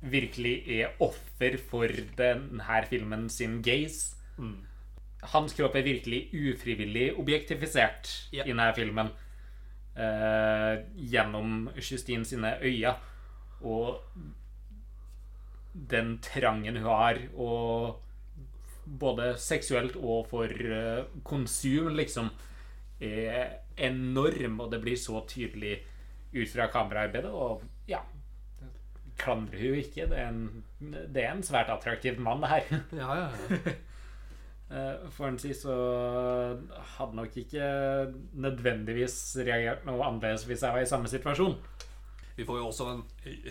virkelig er offer for denne filmen sin gaze. Hans kropp er virkelig ufrivillig objektifisert yeah. i denne filmen. Eh, gjennom Justine sine øyne. Og den trangen hun har, og både seksuelt og for eh, konsum, liksom, er enorm, og det blir så tydelig ut fra kameraarbeidet. Og ja Klandrer hun ikke. Det er en, det er en svært attraktiv mann, det her. (laughs) Ja, ja, ja. (laughs) Eh, For en si så hadde nok ikke nødvendigvis reagert noe annerledes hvis jeg var i samme situasjon. Vi får jo også en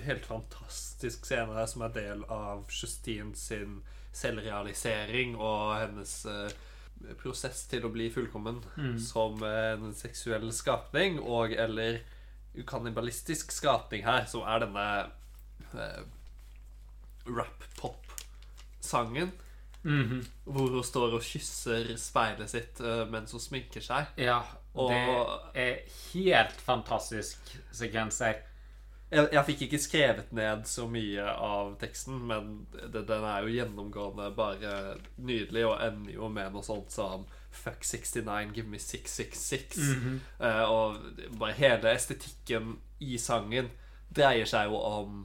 helt fantastisk scene som er del av Justine sin selvrealisering og hennes eh, prosess til å bli fullkommen som en seksuell skapning, og eller kannibalistisk skapning her, som er denne eh, rap-pop-sangen. Mhm. Hvor hun står og kysser speilet sitt uh, mens hun sminker seg. Ja, Og- det er helt fantastisk sekvens her. Jeg, jeg fikk ikke skrevet ned så mye av teksten, men det, den er jo gjennomgående bare nydelig, og ender jo med noe sånt som Fuck 69, give me 666. Eh, og bare hele estetikken i sangen dreier seg jo om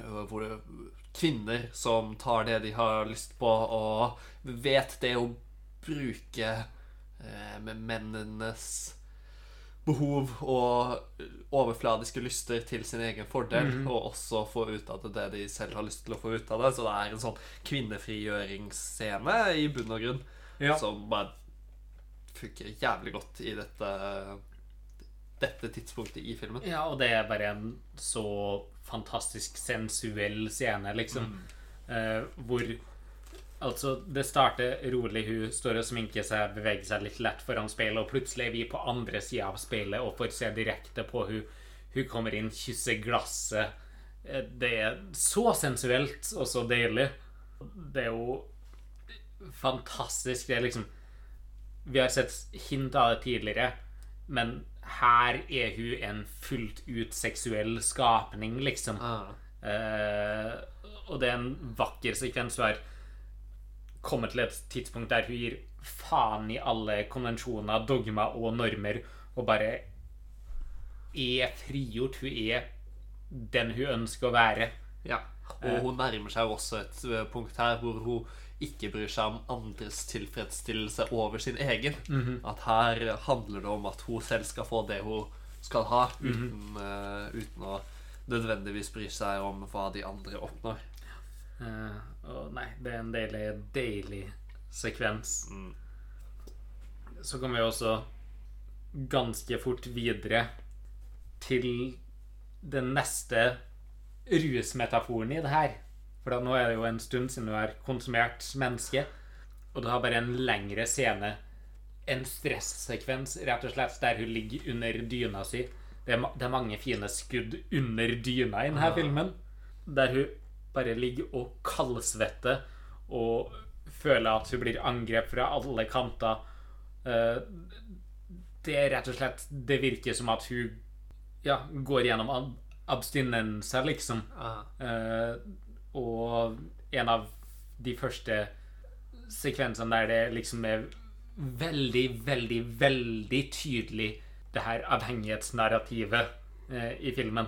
uh, hvor det, kvinner som tar det de har lyst på, og vet det å bruke uh, med mennenes behov og overfladiske lyster til sin egen fordel, og også få ut av det det de selv har lyst til å få ut av det. Så det er en sånn kvinnefrigjøringsscene i bunn og grunn Ja. som bare funker jævlig godt i dette dette tidspunktet i filmen. Ja, og det er bare en så fantastisk sensuell scene, liksom. Eh, hvor Altså, det starter rolig. Hun står og sminker seg, beveger seg litt lett foran speilet, og plutselig er vi på andre sida av speilet og får se direkte på hun Hun kommer inn, kysser glasset. Eh, Det er så sensuelt og så deilig. Det er jo fantastisk. Det er liksom Vi har sett hint av det tidligere, men her er hun en fullt ut seksuell skapning, liksom. Ah. Eh, og det er en vakker sekvens. Hun har kommet til et tidspunkt der hun gir faen i alle konvensjoner, dogma og normer, og bare er frigjort. Hun er den hun ønsker å være. Ja. Og hun nærmer seg også et eh, punkt her hvor hun ikke bryr seg om andres tilfredsstillelse over sin egen. At her handler det om at hun selv skal få det hun skal ha, uten, eh, uten å nødvendigvis bry seg om hva de andre oppnår. Eh, og nei, det er en deilig, deilig sekvens. Mm. Så kommer vi også ganske fort videre til den neste rusmetaforen i det her. For da, nå er det jo en stund siden du har konsumert menneske, og du har bare en lengre scene. En stressekvens, rett og slett, der hun ligger under dyna si. Det er, det er mange fine skudd under dyna i denne filmen. Der hun bare ligger og kaldsvetter og føler at hun blir angrepet fra alle kanter. Eh, det er rett og slett Det virker som at hun ja, går gjennom ab abstinenser, liksom. Aha. og en av de første sekvensene der det liksom er veldig, veldig, veldig tydelig det her avhengighetsnarrativet eh, i filmen.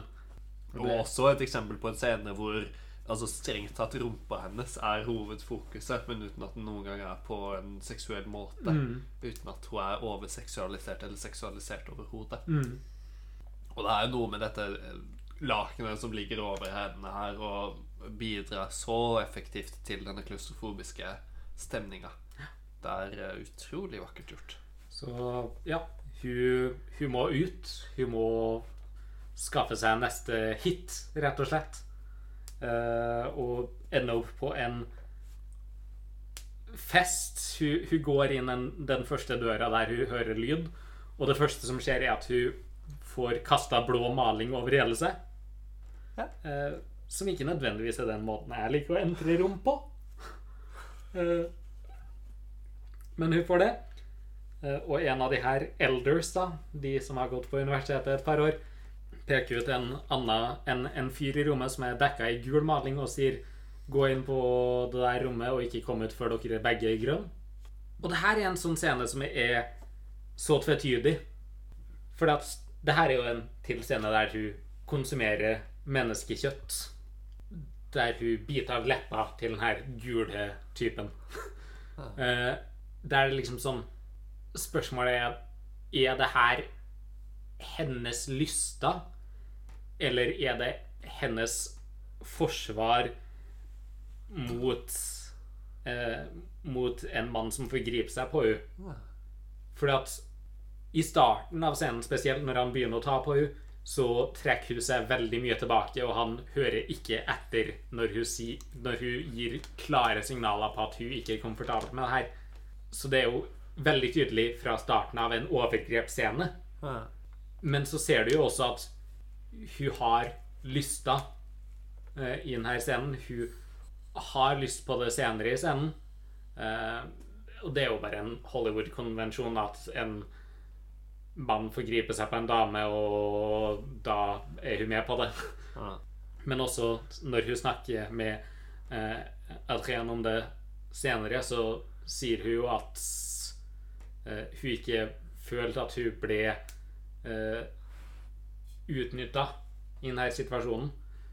Og også et eksempel på en scene hvor altså strengt tatt rumpa hennes er hovedfokuset, men uten at den noen gang er på en seksuell måte. Uten at hun er overseksualisert eller seksualisert overhodet. Og det er jo noe med dette eh, lakenet som ligger over hendene her, og bidrar så effektivt til denne klaustrofobiske stemninga. Det er eh, utrolig vakkert gjort. Så ja, hun, hun må ut. Hun må skaffe seg neste hit, rett og slett. Eh, og ender opp på en fest. Hun, hun går inn den, den første døra der hun hører lyd, og det første som skjer, er at hun får kasta blå maling over hele seg. Ja. Eh, som ikke nødvendigvis er den måten jeg liker å entre rom på. Eh, men hun får det. Eh, Og en av de her elders, da, de som har gått på universitetet et par år, peker ut en, annen, en, en fyr i rommet som er dekka i gul maling, og sier 'gå inn på det der rommet og ikke kom ut før dere begge er grønn'. Og det her er en sånn scene som er så tvetydig. For det her er jo en til scene der hun konsumerer menneskekjøtt. Der hun biter av leppa til den her gule typen. (laughs) Eh, Der er det liksom sånn Spørsmålet er Er det her hennes lyster, eller er det hennes forsvar mot eh, Mot en mann som forgriper seg på henne? Fordi at i starten av scenen, spesielt når han begynner å ta på henne, så trekker hun seg veldig mye tilbake, og han hører ikke etter når hun, si, når hun gir klare signaler på at hun ikke er komfortabel med det her. Så det er jo veldig tydelig fra starten av en overgrepsscene. Men så ser du jo også at hun har lysta uh, i denne scenen. Hun har lyst på det senere i scenen. Uh, og det er jo bare en Hollywood-konvensjon at en mann forgriper seg på en dame, og da er hun med på det. Ja. Men også når hun snakker med uh, Adrian om det senere, så sier hun jo at uh, hun ikke følte at hun ble eh, utnytta i denne situasjonen.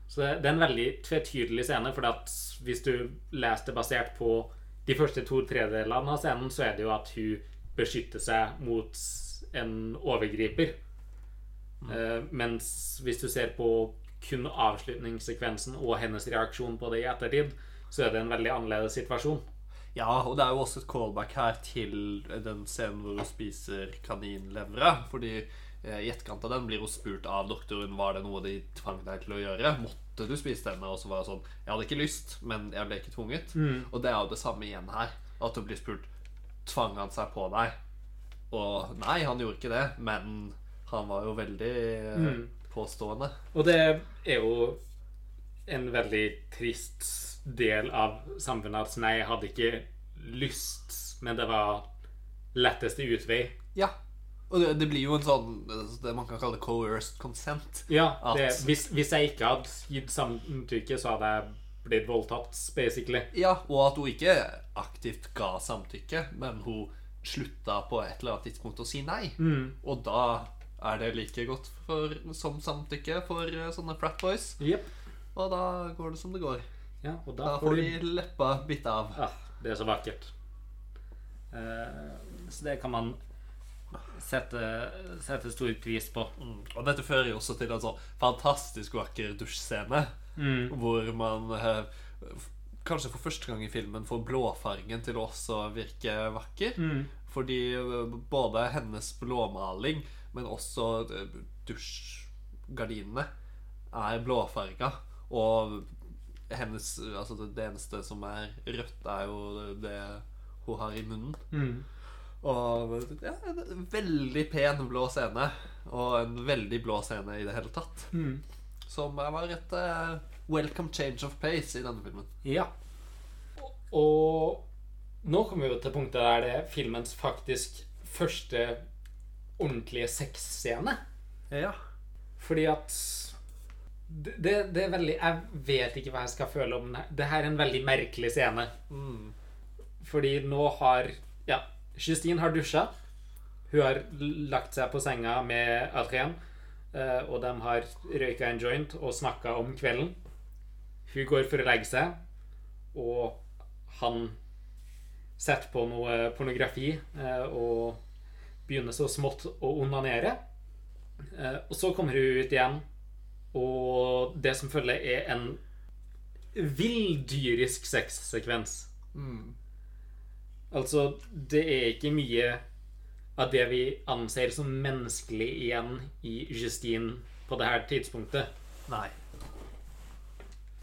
Så det, det er en veldig tvetydelig scene, for hvis du leser det basert på de første to tredjedelene av scenen, så er det jo at hun beskytter seg mot en overgriper. Eh, mens hvis du ser på kun avslutningssekvensen og hennes reaksjon på det i ettertid, så er det en veldig annerledes situasjon. Ja, og det er jo også et callback her til den scenen hvor hun spiser kaninlevra. Fordi i etterkant av den blir hun spurt av doktoren var det noe de tvang deg til å gjøre. Måtte du spise denne? Og så var det sånn Jeg hadde ikke lyst, men jeg ble ikke tvunget. Og det er jo det samme igjen her. At hun blir spurt Tvang han seg på deg? Og nei, han gjorde ikke det, men han var jo veldig mm. påstående. Og det er jo en veldig trist del av samfunnet at nei, jeg hadde ikke lyst, men det var letteste utvei. Ja. Og det, det blir jo en sånn Det man kan kalle coerced consent. Ja, det, At- hvis, hvis jeg ikke hadde gitt samtykke, så hadde jeg blitt voldtatt, basically. Ja, og at hun ikke aktivt ga samtykke, men hun slutta på et eller annet tidspunkt å si nei. Og da er det like godt for, som samtykke for eh, sånne frat boys. Yep. Og da går det som det går. Ja, da, Da får de leppa bitt av. Ja, det er så vakkert. Uh, så det kan man sette, sette stor pris på. Mm. Og dette fører jo også til en sånn fantastisk vakker dusjscene. Mm. Hvor man eh, kanskje for første gang i filmen får blåfargen til å også virke vakker. Mm. Fordi eh, både hennes blåmaling, men også eh, dusjgardinene, er blåfarga. Og hennes Altså, det eneste som er rødt, er jo det hun har i munnen. Mm. Og ja, en veldig pen blå scene. Og en veldig blå scene i det hele tatt. Mm. Som var et uh, welcome change of pace i denne filmen. Ja. Og nå kommer vi jo til punktet der det er filmens faktisk første ordentlige sexscene. Ja. Fordi at det, det, det er veldig Jeg vet ikke hva jeg skal føle om det. Det her er en veldig merkelig scene. Mm. Fordi nå har Ja, Justine har dusja. Hun har lagt seg på senga med Adrien. eh, Og de har røyka en joint og snakka om kvelden. Hun går for å legge seg, og han setter på noe pornografi eh, og begynner så smått å onanere. Eh, Og så kommer hun ut igjen, og det som følger, er en villdyrisk sexsekvens. Mm. Altså, det er ikke mye av det vi anser som menneskelig igjen i Justine på det her tidspunktet. Nei.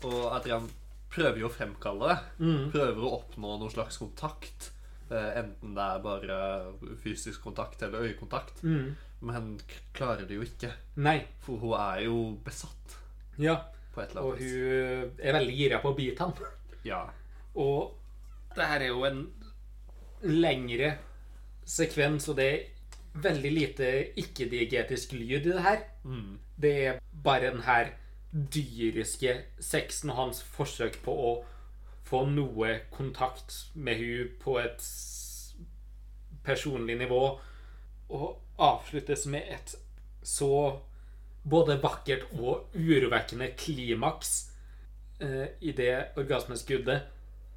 Og Adrian prøver jo å fremkalle det. Mm. Prøver å oppnå noen slags kontakt. eh, Enten det er bare fysisk kontakt eller øyekontakt. Mm. Men klarer det jo ikke. Nei. For hun er jo besatt Ja. på et eller annet Og hun er veldig gira på å bite han. Ja. Og det her er jo en lengre sekvens, og det er veldig lite ikke-diegetisk lyd i det her. Mm. Det er bare den her dyriske sexen og hans forsøk på å få noe kontakt med hun på et personlig nivå, og avsluttes med et så både vakkert og urovekkende klimaks eh, i det orgasmeskuddet,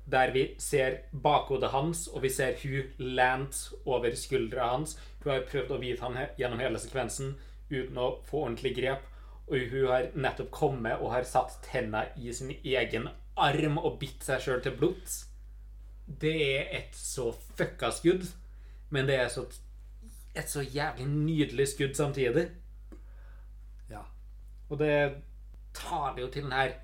der vi ser bakhodet hans, og vi ser hun lent over skuldra hans. Hun har prøvd å vite han gjennom hele sekvensen uten å få ordentlig grep. Og hun har nettopp kommet og har satt tenna i sin egen arm og bitt seg sjøl til blods. Det er et så fucka skudd, men det er så, et så jævlig nydelig skudd samtidig. ja. Og det tar det jo til den her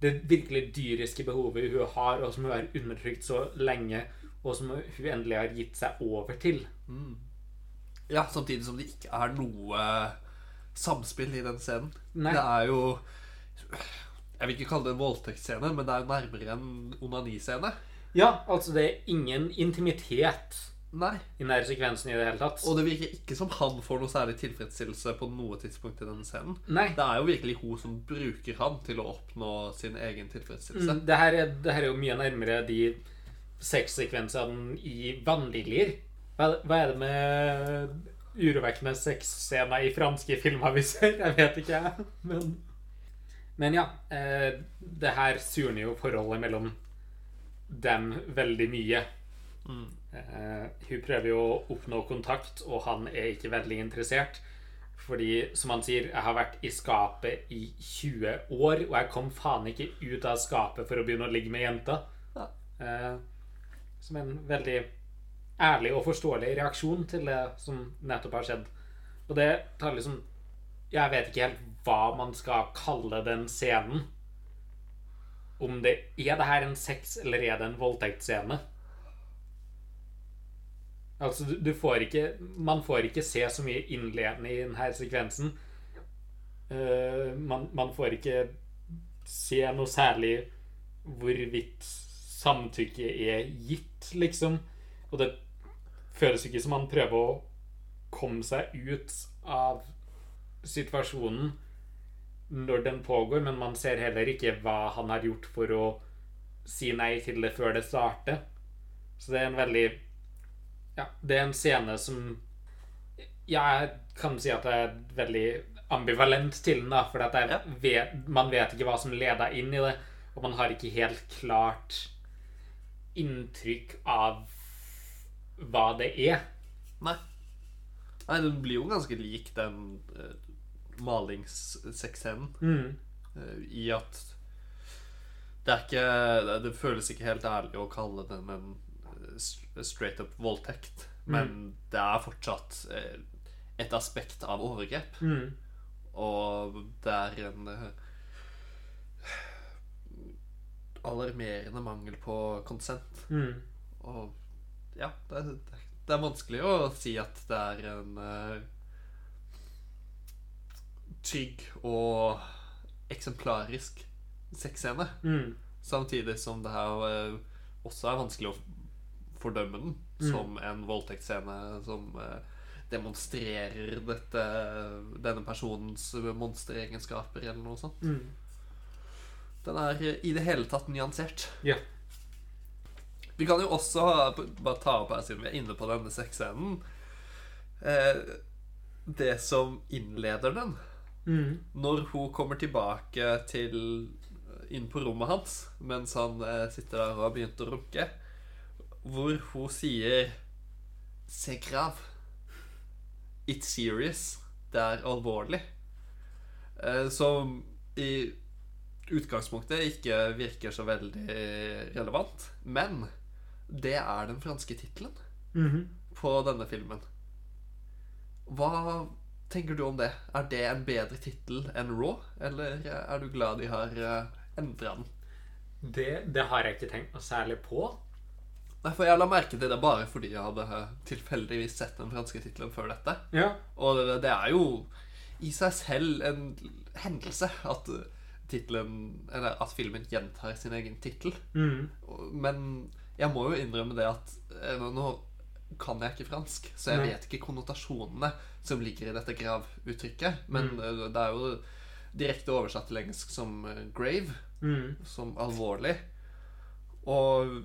Det virkelig dyriske behovet hun har, og som hun har undertrykt så lenge, og som hun endelig har gitt seg over til. Ja, samtidig som det ikke er noe samspill i den scenen. Nei. Det er jo Jeg vil ikke kalle det en voldtektsscene, men det er nærmere en onaniscene. Ja, altså det er ingen intimitet Nei. i denne sekvensen i det hele tatt. Og det virker ikke som han får noe særlig tilfredsstillelse på noe tidspunkt i denne scenen. Nei. Det er jo virkelig hun som bruker han til å oppnå sin egen tilfredsstillelse. Mm, det, her er, det her er jo mye nærmere de sexsekvensene i vannliljer. Hva, hva er det med urovekkende sexscener i franske filmer vi ser? Jeg vet ikke, jeg. Men, men ja. Eh, det her surner jo forholdet mellom dem veldig mye. Eh, hun prøver jo å oppnå kontakt, og han er ikke veldig interessert. Fordi, som han sier, jeg har vært i skapet i 20 år, og jeg kom faen ikke ut av skapet for å begynne å ligge med jenta. Ja. Eh, som en veldig ærlig og forståelig reaksjon til det som nettopp har skjedd. Og det tar liksom Jeg vet ikke helt hva man skal kalle den scenen. Om det Er det her en sex, eller er det en voldtektsscene? Altså, du, du får ikke Man får ikke se så mye innledende i denne sekvensen. Uh, man, man får ikke se noe særlig hvorvidt samtykke er gitt, liksom. Og det føles ikke som man prøver å komme seg ut av situasjonen når den pågår, men man ser heller ikke hva han har gjort for å si nei til det før det starter. Så det er en veldig Ja, det er en scene som Jeg kan si at jeg er veldig ambivalent til den, da. For Ja. vet, man vet ikke hva som leder inn i det. Og man har ikke helt klart inntrykk av hva det er. Nei. Nei, den blir jo ganske lik den uh, malingssexscenen. Mm. uh, I at det er ikke det, føles ikke helt ærlig å kalle den en straight up voldtekt. Men det er fortsatt eh, et aspekt av overgrep. Mm. Og det er en eh, alarmerende mangel på konsent. Mm. Og ja, det det er vanskelig å si at det er en uh, trygg og eksemplarisk sexscene. Mm. Samtidig som det her uh, også er vanskelig å fordømme den som en voldtektsscene som eh, demonstrerer dette, denne personens monsteregenskaper eller noe sånt. Mm. Den er eh, i det hele tatt nyansert. Ja. Vi kan jo også ha, bare ta opp her siden vi er inne på denne sexscenen eh, Det som innleder den, Mm. når hun kommer tilbake til inn på rommet hans mens han eh, sitter der og har begynt å runke, hvor hun sier Se krav. It's serious. Det er alvorlig. Eh, som i utgangspunktet ikke virker så veldig relevant. Men det er den franske tittelen Mhm. på denne filmen. Hva tenker du om det? Er det en bedre tittel enn Raw, eller er du glad de har uh, endra den? Det, det har jeg ikke tenkt noe særlig på. Nei, for Jeg la merke til det bare fordi jeg hadde eh, tilfeldigvis sett den franske tittelen før dette. Ja. Og det, det er jo i seg selv en hendelse at titlen Eller at filmen gjentar sin egen tittel. Mm. Men jeg må jo innrømme det at eh, nå- kan jeg ikke fransk, så jeg Nei. vet ikke konnotasjonene som ligger i dette gravuttrykket. Men Mm. eh, det er jo direkte oversatt til engelsk som eh, grave, Mm. som alvorlig. Og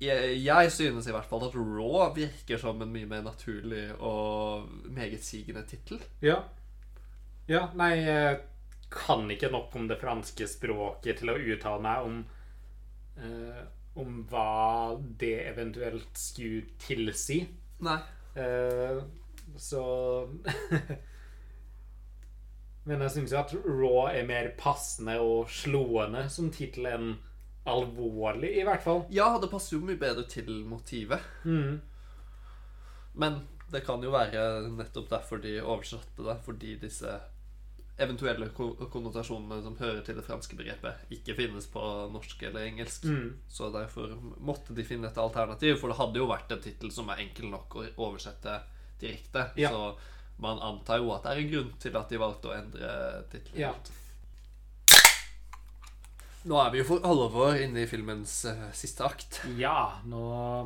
jeg, jeg synes i hvert fall at Raw virker som en mye mer naturlig og megetsigende tittel. Ja. Ja, nei, jeg kan ikke nok om det franske språket til å uttale meg om eh, Om hva det eventuelt skulle tilsi. Nei. Eh, så (laughs) Men jeg syns jo at Raw er mer passende og slående som tittel enn alvorlig, i hvert fall. Ja, det passer jo mye bedre til motivet. Mm. Men det kan jo være nettopp derfor de oversatte det, fordi disse eventuelle konnotasjonene som hører til det franske begrepet, ikke finnes på norsk eller engelsk. Mm. Så derfor måtte de finne et alternativ, for det hadde jo vært en tittel som er enkel nok å oversette direkte. Ja. Så man antar jo at det er en grunn til at de valgte å endre tittelen. Ja. Nå er vi jo for alvor inne i filmens uh, siste akt. Ja, nå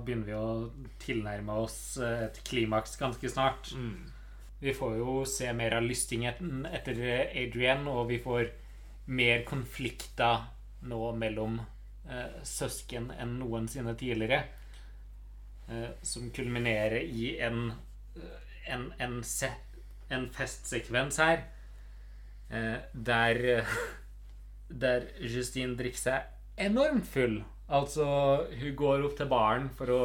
begynner vi å tilnærme oss eh, et klimaks ganske snart. Vi får jo se mer av lystingen etter Adrian, og vi får mer konflikter nå mellom uh, søsken enn noensinne tidligere. Uh, som kulminerer i en, eh, en, en, en festsekvens her. Eh, der eh, (laughs) der Justine drikker seg enormt full. Altså, hun går opp til baren for å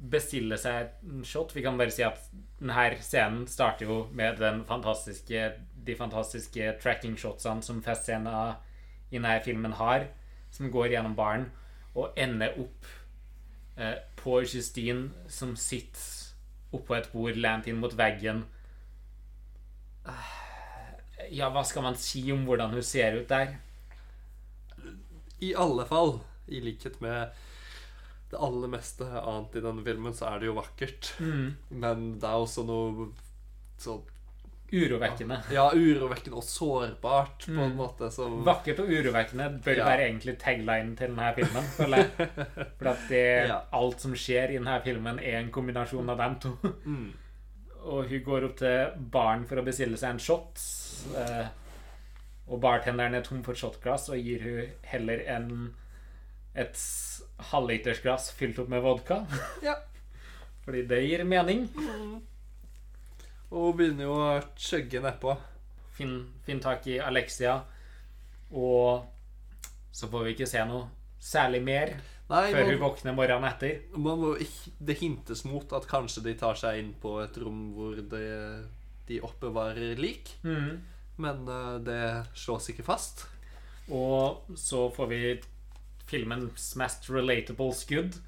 bestille seg en shot. Vi kan bare si at denne scenen starter jo med fantastiske, de fantastiske tracking-shotsene som festscenen i denne filmen har, som går gjennom baren, og ender opp eh, på Justine som sitter oppå et bord lent inn mot veggen. Ja, hva skal man si om hvordan hun ser ut der? I alle fall, i likhet med det aller meste annet i denne filmen, så er det jo vakkert. Men det er også noe sånn Urovekkende. Ja, urovekkende og sårbart, på en måte, som Vakkert og urovekkende bør Ja. være egentlig taglinen til denne filmen. føler jeg. (laughs) For at det, Ja. alt som skjer i denne filmen, er en kombinasjon av dem to. Mm. Og hun går opp til baren for å bestille seg en shot. eh, Og bartenderen er tom for shotglass og gir hun heller en et halvlitersglass fylt opp med vodka. (laughs) Ja. Fordi det gir mening. Og hun begynner jo å chugge nedpå. Finn, finn tak i Alexia, og så får vi ikke se noe særlig mer Nei, før hun våkner morgenen etter. man må det hintes mot at kanskje de tar seg inn på et rom hvor de, de oppbevarer lik. Mm. Men uh, det slås ikke fast. Og så får vi filmens mest relatable skudd,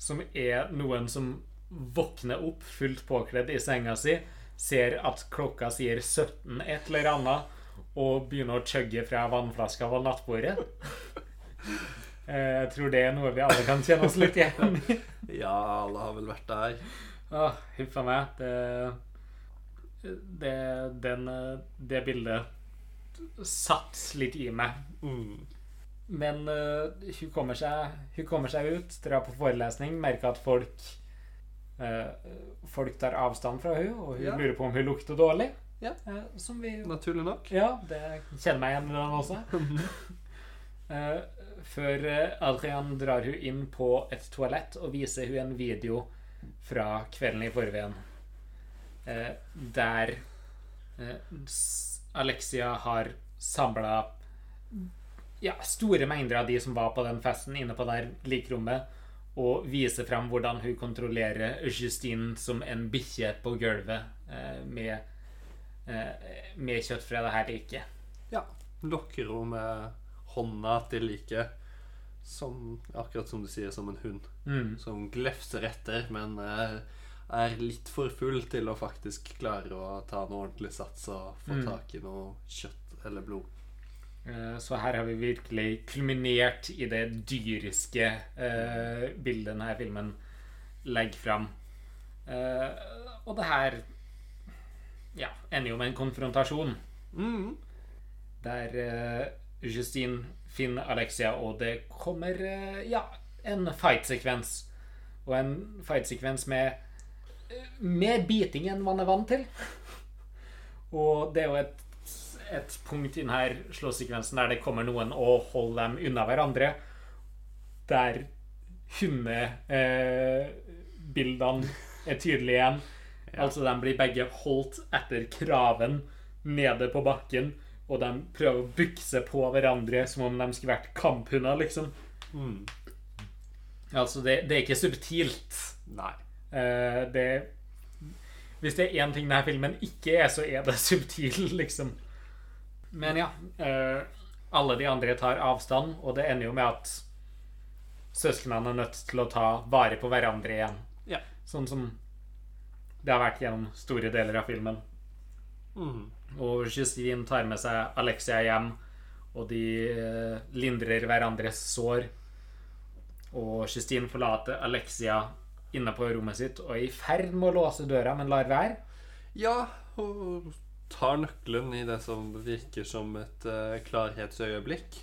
som er noen som våkner opp fullt påkledd i senga si, ser at klokka sier 17 et eller annet, og begynner å chugge fra vannflaska på nattbordet. (laughs) Eh, Jeg tror det er noe vi alle kan kjenne oss litt igjen i. (laughs) Ja, alle har vel vært der. Åh, huff a meg. Det, det, den, eh, det bildet satt litt i meg. Mm. Men uh, hun, kommer seg, hun kommer seg ut, drar på forelesning, merker at folk uh, Folk tar avstand fra hun og hun Ja. lurer på om hun lukter dårlig. Ja. Uh, som vi Naturlig nok. Ja, det kjenner meg igjen i den også. (laughs) Før eh, Adrian drar hun inn på et toalett og viser hun en video fra kvelden i forveien. Eh, der eh, Alexia har samla ja, store mengder av de som var på den festen inne på det likrommet, og viser fram hvordan hun kontrollerer Justine som en bikkje på gulvet eh, med, eh, med kjøtt fra det her riket. Ja. Lokker hun med hånda til liket. Som, akkurat som du sier, som en hund. Mm. Som glefser etter, men eh, er litt for full til å faktisk klare å ta noe ordentlig sats og få Mm. tak i noe kjøtt eller blod. Eh, Så her har vi virkelig kulminert i det dyriske eh, bildet denne filmen legger fram. Eh, og det her ja, ender jo med en konfrontasjon Mm. der eh, Justine Finn, Alexia, og det kommer eh, ja, en fight-sekvens. Og en fight-sekvens med eh, mer biting enn man er vant til. Og det er jo et, et punkt i denne slåssekvensen der det kommer noen og holder dem unna hverandre. Der hundebildene er tydelige igjen. Altså, de blir begge holdt etter kraven nede på bakken, og de prøver å bykse på hverandre som om de skulle vært kamphunder, liksom. Mm. Altså, det, det er ikke subtilt. Nei. Eh, det Hvis det er én ting denne filmen ikke er, så er det subtil, liksom. Men ja. eh, alle de andre tar avstand, og det ender jo med at søsknene er nødt til å ta vare på hverandre igjen. Ja. Sånn som det har vært gjennom store deler av filmen. Mm. Og Justine tar med seg Alexia hjem, og de eh, lindrer hverandres sår. Og Justine forlater Alexia inne på rommet sitt og er i ferd med å låse døra, men lar være. Ja, hun tar nøkkelen i det som virker som et uh, klarhetsøyeblikk.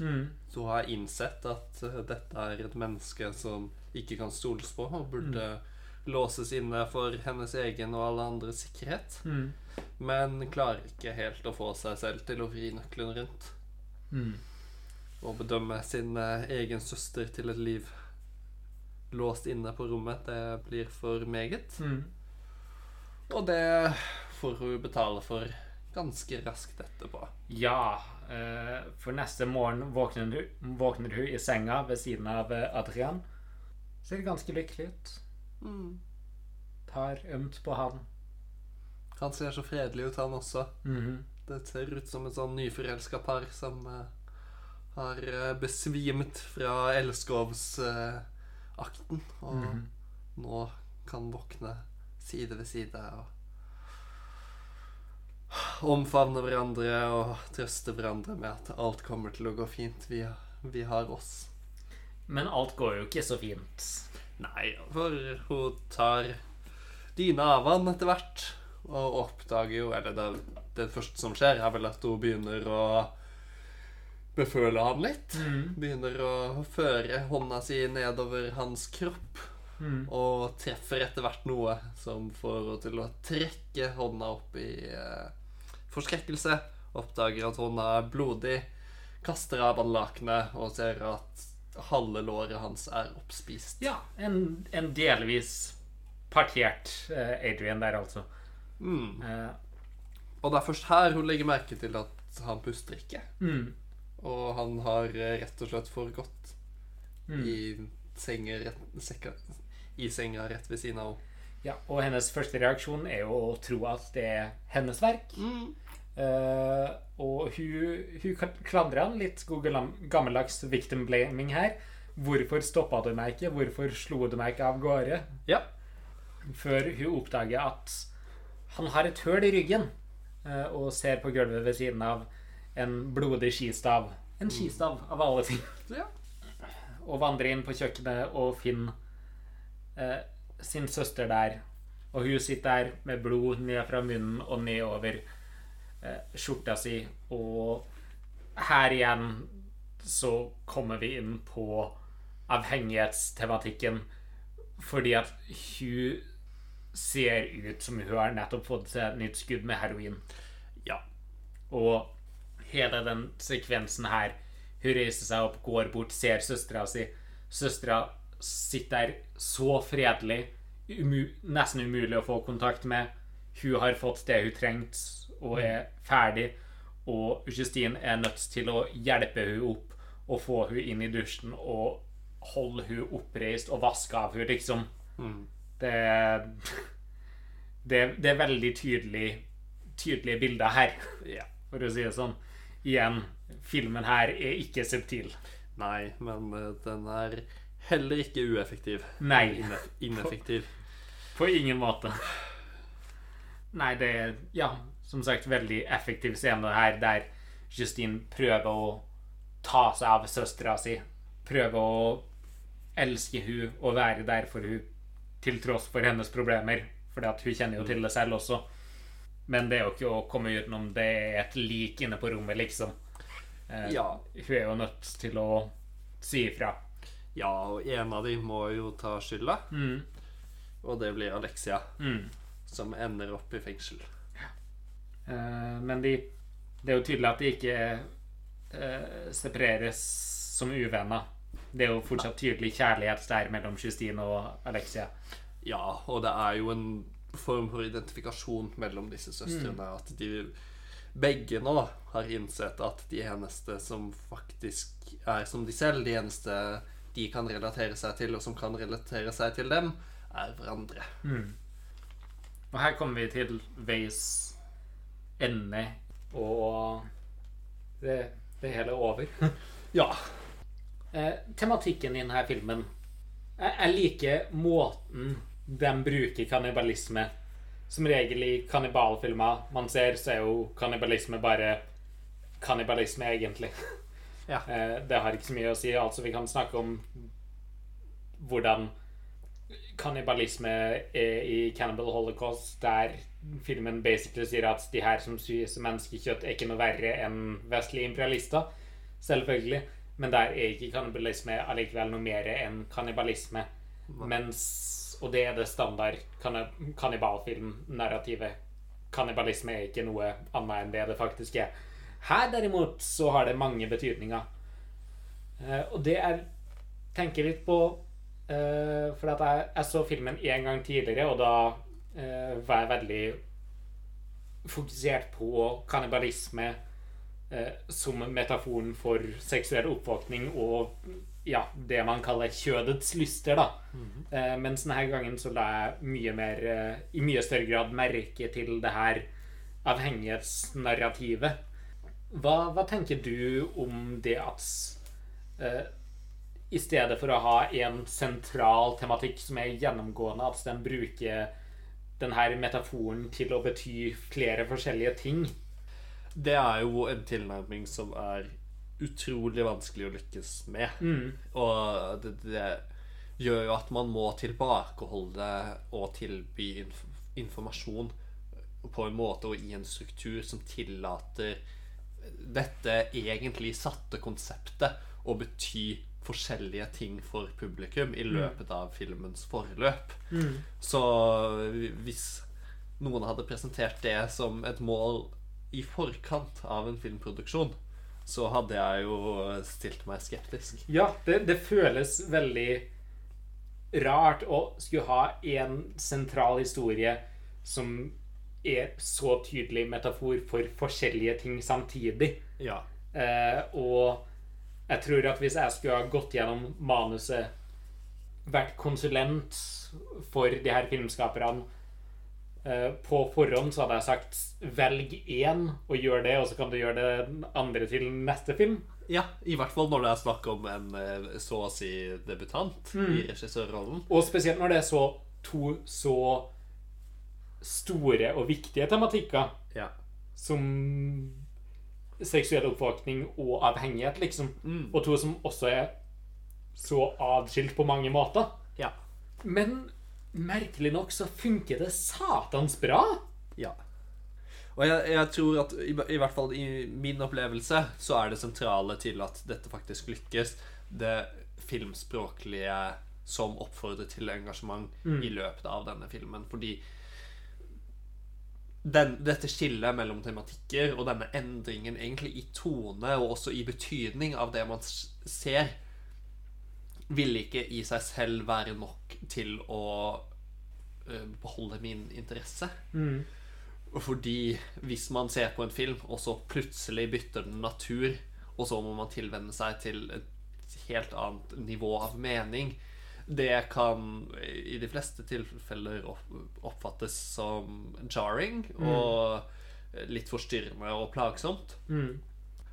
Så hun har innsett at eh, dette er et menneske som ikke kan stoles på, og burde låses inne for hennes egen og alle andres sikkerhet. Men klarer ikke helt å få seg selv til å vri nøkkelen rundt. Og bedømme sin eh, egen søster til et liv låst inne på rommet. Det blir for meget. Og det får hun betale for ganske raskt etterpå. Ja, eh, for neste morgen våkner hun, våkner hun i senga ved siden av eh, Adrian. Ser ganske lykkelig ut. Tar ømt på han. Han ser så fredelig ut, han også. Mhm. Det ser ut som et sånn nyforelska par som uh, har eh, besvimt fra elskovsakten. og Mhm. nå kan våkne side ved side og omfavne hverandre og trøste hverandre med at alt kommer til å gå fint. Vi, vi har oss. Men alt går jo ikke så fint. Nei, for hun tar dyna av han etter hvert. Og oppdager jo Eller det, det første som skjer, er vel at hun begynner å beføle han litt. Begynner å føre hånda si nedover hans kropp. Og treffer etter hvert noe som får henne til å trekke hånda opp i eh, forskrekkelse. Oppdager at hånda er blodig. Kaster av han lakenet og ser at halve låret hans er oppspist. Ja, en, en delvis partert eh, Adrian der, altså. Mm. Eh, Og det er først her hun legger merke til at han puster ikke. mm, Og han har eh, rett og slett forgått mm. i senga rett, sekka, i senga rett ved siden av henne. Ja, og hennes første reaksjon er jo å tro at det er hennes verk. Eh, og hun, hun klandrer han litt god gammeldags victim blaming her. Hvorfor stoppa du meg ikke? Hvorfor slo du meg ikke av gårde? Ja. Før hun oppdager at han har et høl i ryggen uh, og ser på gulvet ved siden av en blodig skistav. En skistav, av alle ting. ja. Og vandrer inn på kjøkkenet og finner uh, sin søster der. Og hun sitter der med blod ned fra munnen og nedover skjorta si. Og her igjen så kommer vi inn på avhengighetstematikken. Fordi at hun ser ut som hun har nettopp fått seg et nytt skudd med heroin. Ja. Og hele den sekvensen her Hun reiser seg opp, går bort, ser søstera si. Søstera sitter der så fredelig, umu nesten umulig å få kontakt med. Hun har fått det hun trengte, og er ferdig. Og Justine er nødt til å hjelpe hun opp og få hun inn i dusjen og holde hun oppreist og vaske av hun liksom. Mm. Det, det, det er veldig tydelig tydelige bilder her, for å si det sånn. Igjen, filmen her er ikke subtil. Nei, men eh, den er heller ikke ueffektiv. Nei. Ineffektiv. På ingen måte. Nei, det er ja, som sagt veldig effektiv scene her, der Justine prøver å ta seg av søstera si. Prøver å elske hun og være der for hun til tross for hennes problemer. For hun kjenner jo til det selv også. Men det er jo ikke å komme utenom det er et lik inne på rommet, liksom. Eh, Ja. Hun er jo nødt til å si ifra. Ja, og en av dem må jo ta skylda, Mm. og det blir Alexia, Mm. som ender opp i fengsel. Eh, men de, det er jo tydelig at de ikke eh, separeres som uvenner. Det er jo fortsatt tydelig kjærlighet der mellom Justine og Alexia. Ja, og det er jo en form for identifikasjon mellom disse søstrene. Mm. At de begge nå har innsett at de eneste som faktisk er som de selv, de eneste de kan relatere seg til, og som kan relatere seg til dem, er hverandre. Og her kommer vi til veis ende, og det, det hele er over. (laughs) Ja. Eh, tematikken i denne filmen Jeg, jeg liker måten de bruker kannibalisme. Som regel i kannibalfilmer man ser, så er jo kannibalisme bare kannibalisme, egentlig. Ja. (laughs) Eh, det har ikke så mye å si. Altså, vi kan snakke om hvordan kannibalisme er i Cannibal Holocaust, der filmen basically sier at de her som spiser menneskekjøtt, er ikke noe verre enn vestlige imperialister. Selvfølgelig. Men der er ikke kannibalisme allikevel noe mer enn kannibalisme. Mens Og det er det standard kannibalfilm-narrativet. Kannibalisme er ikke noe annet enn det det faktisk er. Her derimot så har det mange betydninger. Eh, og det jeg tenker litt på eh, For jeg, jeg så filmen én gang tidligere, og da eh, var veldig fokusert på kannibalisme eh, som metaforen for seksuell oppvåkning og ja, det man kaller kjødets lyster. da. eh, mens denne gangen så la jeg mye mer, eh, i mye større grad merke til det her avhengighetsnarrativet. Hva, hva tenker du om det at eh, i stedet for å ha en sentral tematikk som er gjennomgående, at den bruker denne metaforen til å bety flere forskjellige ting? Det er jo en tilnærming som er utrolig vanskelig å lykkes med. Mm. Og det, det gjør jo at man må tilbakeholde og tilby inf informasjon på en måte og i en struktur som tillater dette egentlig satte konseptet å bety forskjellige ting for publikum i løpet av filmens forløp. Så hvis noen hadde presentert det som et mål i forkant av en filmproduksjon, så hadde jeg jo stilt meg skeptisk. Ja, det, det føles veldig rart å skulle ha en sentral historie som er så tydelig metafor for forskjellige ting samtidig. Ja. Eh, og jeg tror at hvis jeg skulle ha gått gjennom manuset, vært konsulent for de her filmskaperne eh, på forhånd, så hadde jeg sagt velg én og gjør det, og så kan du gjøre det andre til neste film. ja, i hvert fall når det er snakk om en eh, så å si debutant i regissørrollen. Og spesielt når det er så to så store og viktige tematikker Ja. som seksuell oppvåkning og avhengighet, liksom. Og to som også er så adskilt på mange måter. Ja. Men merkelig nok så funker det satans bra. Ja. Og jeg, jeg tror at i, i hvert fall i min opplevelse så er det sentrale til at dette faktisk lykkes, det filmspråklige som oppfordrer til engasjement i løpet av denne filmen. Fordi den, dette skillet mellom tematikker og denne endringen egentlig i tone og også i betydning av det man ser, vil ikke i seg selv være nok til å eh, beholde min interesse. Fordi hvis man ser på en film, og så plutselig bytter den natur, og så må man tilvenne seg til et helt annet nivå av mening, det kan i de fleste tilfeller oppfattes som jarring og litt forstyrrende og plagsomt.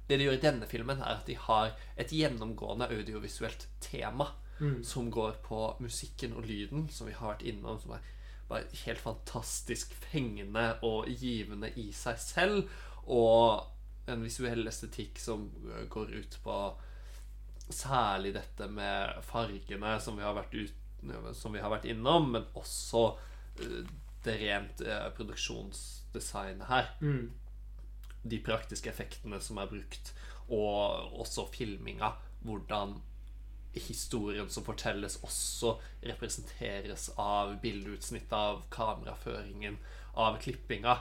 Det de gjør i denne filmen, er at de har et gjennomgående audiovisuelt tema som går på musikken og lyden, som vi har vært innom, som er bare helt fantastisk fengende og givende i seg selv, og en visuell estetikk som går ut på særlig dette med fargene som vi har vært, ut, som vi har vært innom, men også eh, det rent eh, produksjonsdesignet her. De praktiske effektene som er brukt, og også filminga. Hvordan historien som fortelles, også representeres av bildeutsnitt, av kameraføringen, av klippinga,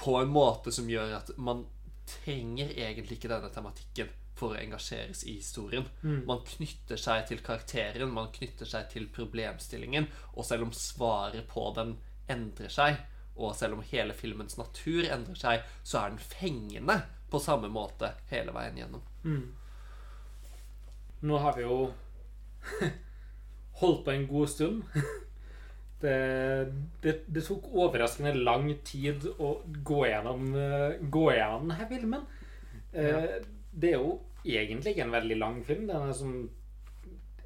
på en måte som gjør at man trenger egentlig ikke denne tematikken for å engasjeres i historien. Man knytter seg til karakteren, man knytter seg til problemstillingen, og selv om svaret på den endrer seg, og selv om hele filmens natur endrer seg, så er den fengende på samme måte hele veien gjennom. Nå har vi jo (laughs) holdt på en god stund. (laughs) Det, det, det tok overraskende lang tid å gå gjennom, eh, gå gjennom denne filmen. Ja. Det er jo egentlig ikke en veldig lang film. Den er som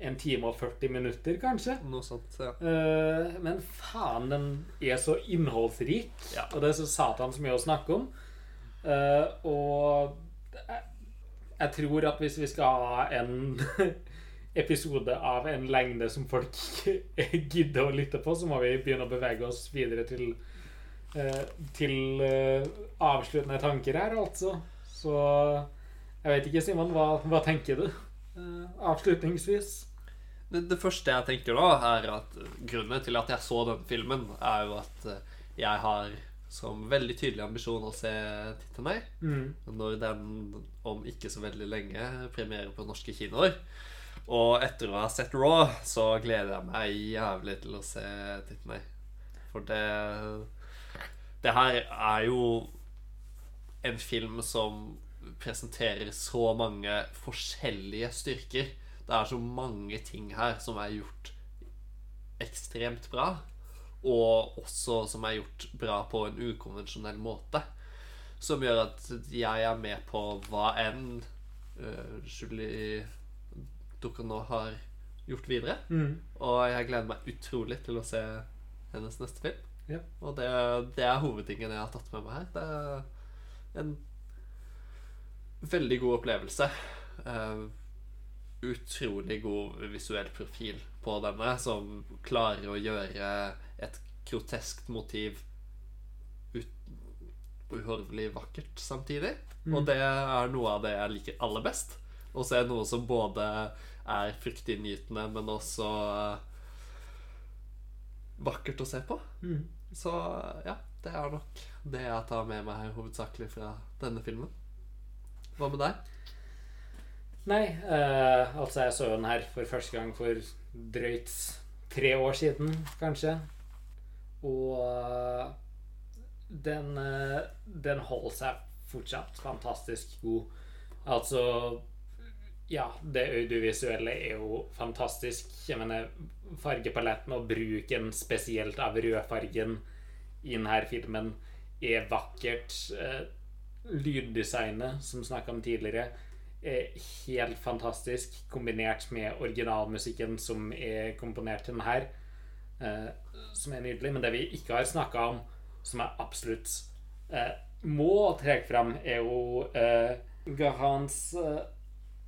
en time og 40 minutter, kanskje. Noe sånt, ja. Eh, Men faen, den er så innholdsrik, Ja. og det er så satans mye å snakke om. Eh, og jeg, tror at hvis vi skal ha en (laughs) episode av en lengde som folk (laughs) gidder å lytte på, så må vi begynne å bevege oss videre til eh, til avsluttende tanker her, altså. Så jeg vet ikke, Simon, hva, hva tenker du Uh, avslutningsvis? Det, det første jeg tenker da, er at grunnen til at jeg så den filmen, er jo at eh, jeg har som veldig tydelig ambisjon å se Tittenøy. Når den om ikke så veldig lenge premierer på norske kinoer. Og etter å ha sett Raw, så gleder jeg meg jævlig til å se Tittenøy. For det Det her er jo en film som presenterer så mange forskjellige styrker. Det er så mange ting her som er gjort ekstremt bra. Og også som er gjort bra på en ukonvensjonell måte. Som gjør at jeg er med på hva enn uh, Julie nå har gjort videre. Og jeg gleder meg utrolig til å se hennes neste film. Ja. Og det, det er hovedtingen jeg har tatt med meg her. Det er en veldig god opplevelse. Uh, utrolig god visuell profil på denne, som klarer å gjøre et groteskt motiv ut- uhorvelig vakkert samtidig. Og det er noe av det jeg liker aller best. Å se noe som både er fryktinngytende, men også eh, vakkert å se på. Så ja, det er nok det jeg tar med meg hovedsakelig fra denne filmen. Hva med deg? Nei, eh, altså jeg så den her for første gang for drøyt tre år siden, kanskje. Og eh, den, eh, den holder seg fortsatt fantastisk god. Altså Ja, det audiovisuelle er jo fantastisk. Jeg mener, fargepaletten og bruken spesielt av rødfargen i denne filmen er vakkert. Lyddesignet, som snakka om tidligere, er helt fantastisk, kombinert med originalmusikken som er komponert til den her, eh, som er nydelig. Men det vi ikke har snakka om, som jeg absolutt eh, må trekke fram, er jo eh, Garans eh,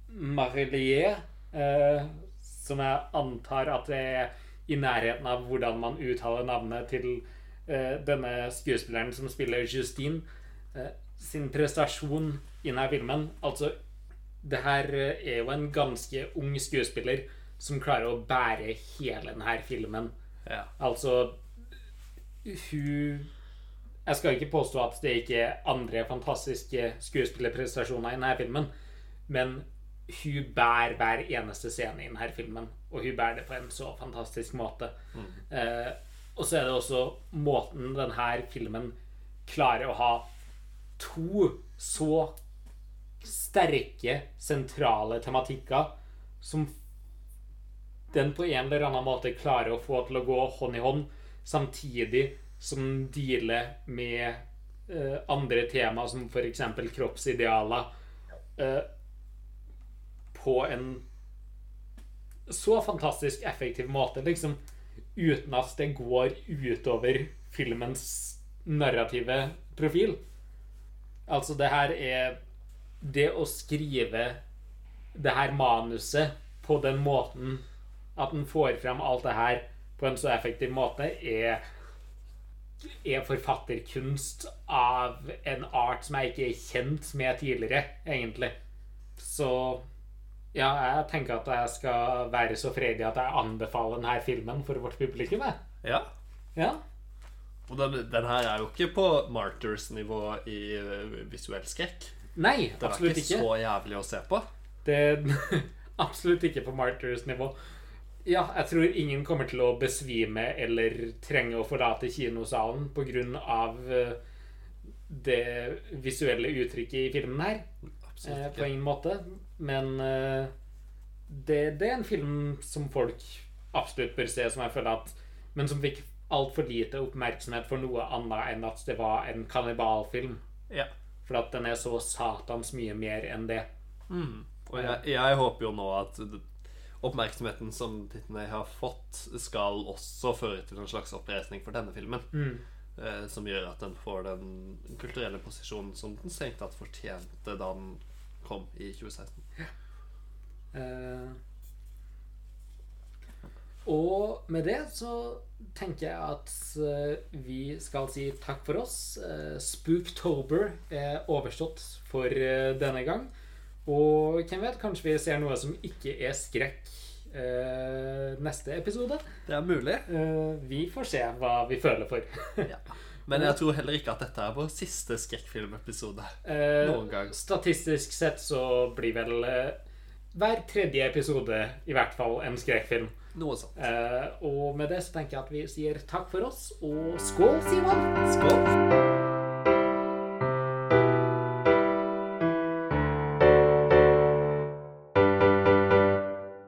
Marillier, eh, som jeg antar at det er i nærheten av hvordan man uttaler navnet til eh, denne skuespilleren som spiller Justine, eh, sin prestasjon i denne filmen. Altså, det her er jo en ganske ung skuespiller som klarer å bære hele denne filmen. Ja. Altså Hun Jeg skal ikke påstå at det ikke er andre fantastiske skuespillerprestasjoner i denne filmen, men hun bærer hver eneste scene i denne filmen, og hun bærer det på en så fantastisk måte. Eh, og så er det også måten denne filmen klarer å ha to så sterke, sentrale tematikker som den på en eller annen måte klarer å få til å gå hånd i hånd, samtidig som dealer med eh, andre tema, som f.eks. kroppsidealer, eh, på en så fantastisk effektiv måte, liksom, uten at det går utover filmens narrative profil. Altså, det her er Det å skrive det her manuset på den måten at den får frem alt det her på en så effektiv måte, er er forfatterkunst av en art som jeg ikke er kjent med tidligere, egentlig. Så ja, jeg tenker at jeg skal være så fredig at jeg anbefaler denne filmen for vårt publikum. jeg. ja. Ja. Og den, den her er jo ikke på Martyrs-nivå i eh, visuell skrekk. Nei, Den er absolutt ikke ikke. så jævlig å se på. Det (laughs) Absolutt ikke på Martyrs nivå. Ja, jeg tror ingen kommer til å besvime eller trenge å forlate kinosalen pga. eh, det visuelle uttrykket i filmen her. Eh, på ingen måte. Men eh, det, det er en film som folk absolutt bør se, som jeg føler at Men som fikk altfor lite oppmerksomhet for noe annet enn at det var en kannibalfilm. Ja. For at den er så satans mye mer enn det. Mm. Og jeg, jeg håper jo nå at oppmerksomheten som Titney har fått, skal også føre til en slags oppreisning for denne filmen. Mm. Eh, som gjør at den får den kulturelle posisjonen som den strengt tatt fortjente da den kom i 2016. Ja. Eh, og med det så tenker jeg at eh, vi skal si takk for oss. Eh, Spooktober er overstått for eh, denne gang. Og hvem vet, kanskje vi ser noe som ikke er skrekk neste episode. Det er mulig. Vi får se hva vi føler for. (laughs) Men jeg tror heller ikke at dette er vår siste skrekkfilmepisode. Eh, Noen gang. Statistisk sett så blir vel hver tredje episode i hvert fall en skrekkfilm. Noe sånt. Eh, og med det så tenker jeg at vi sier takk for oss, og skål, Simon! Skål!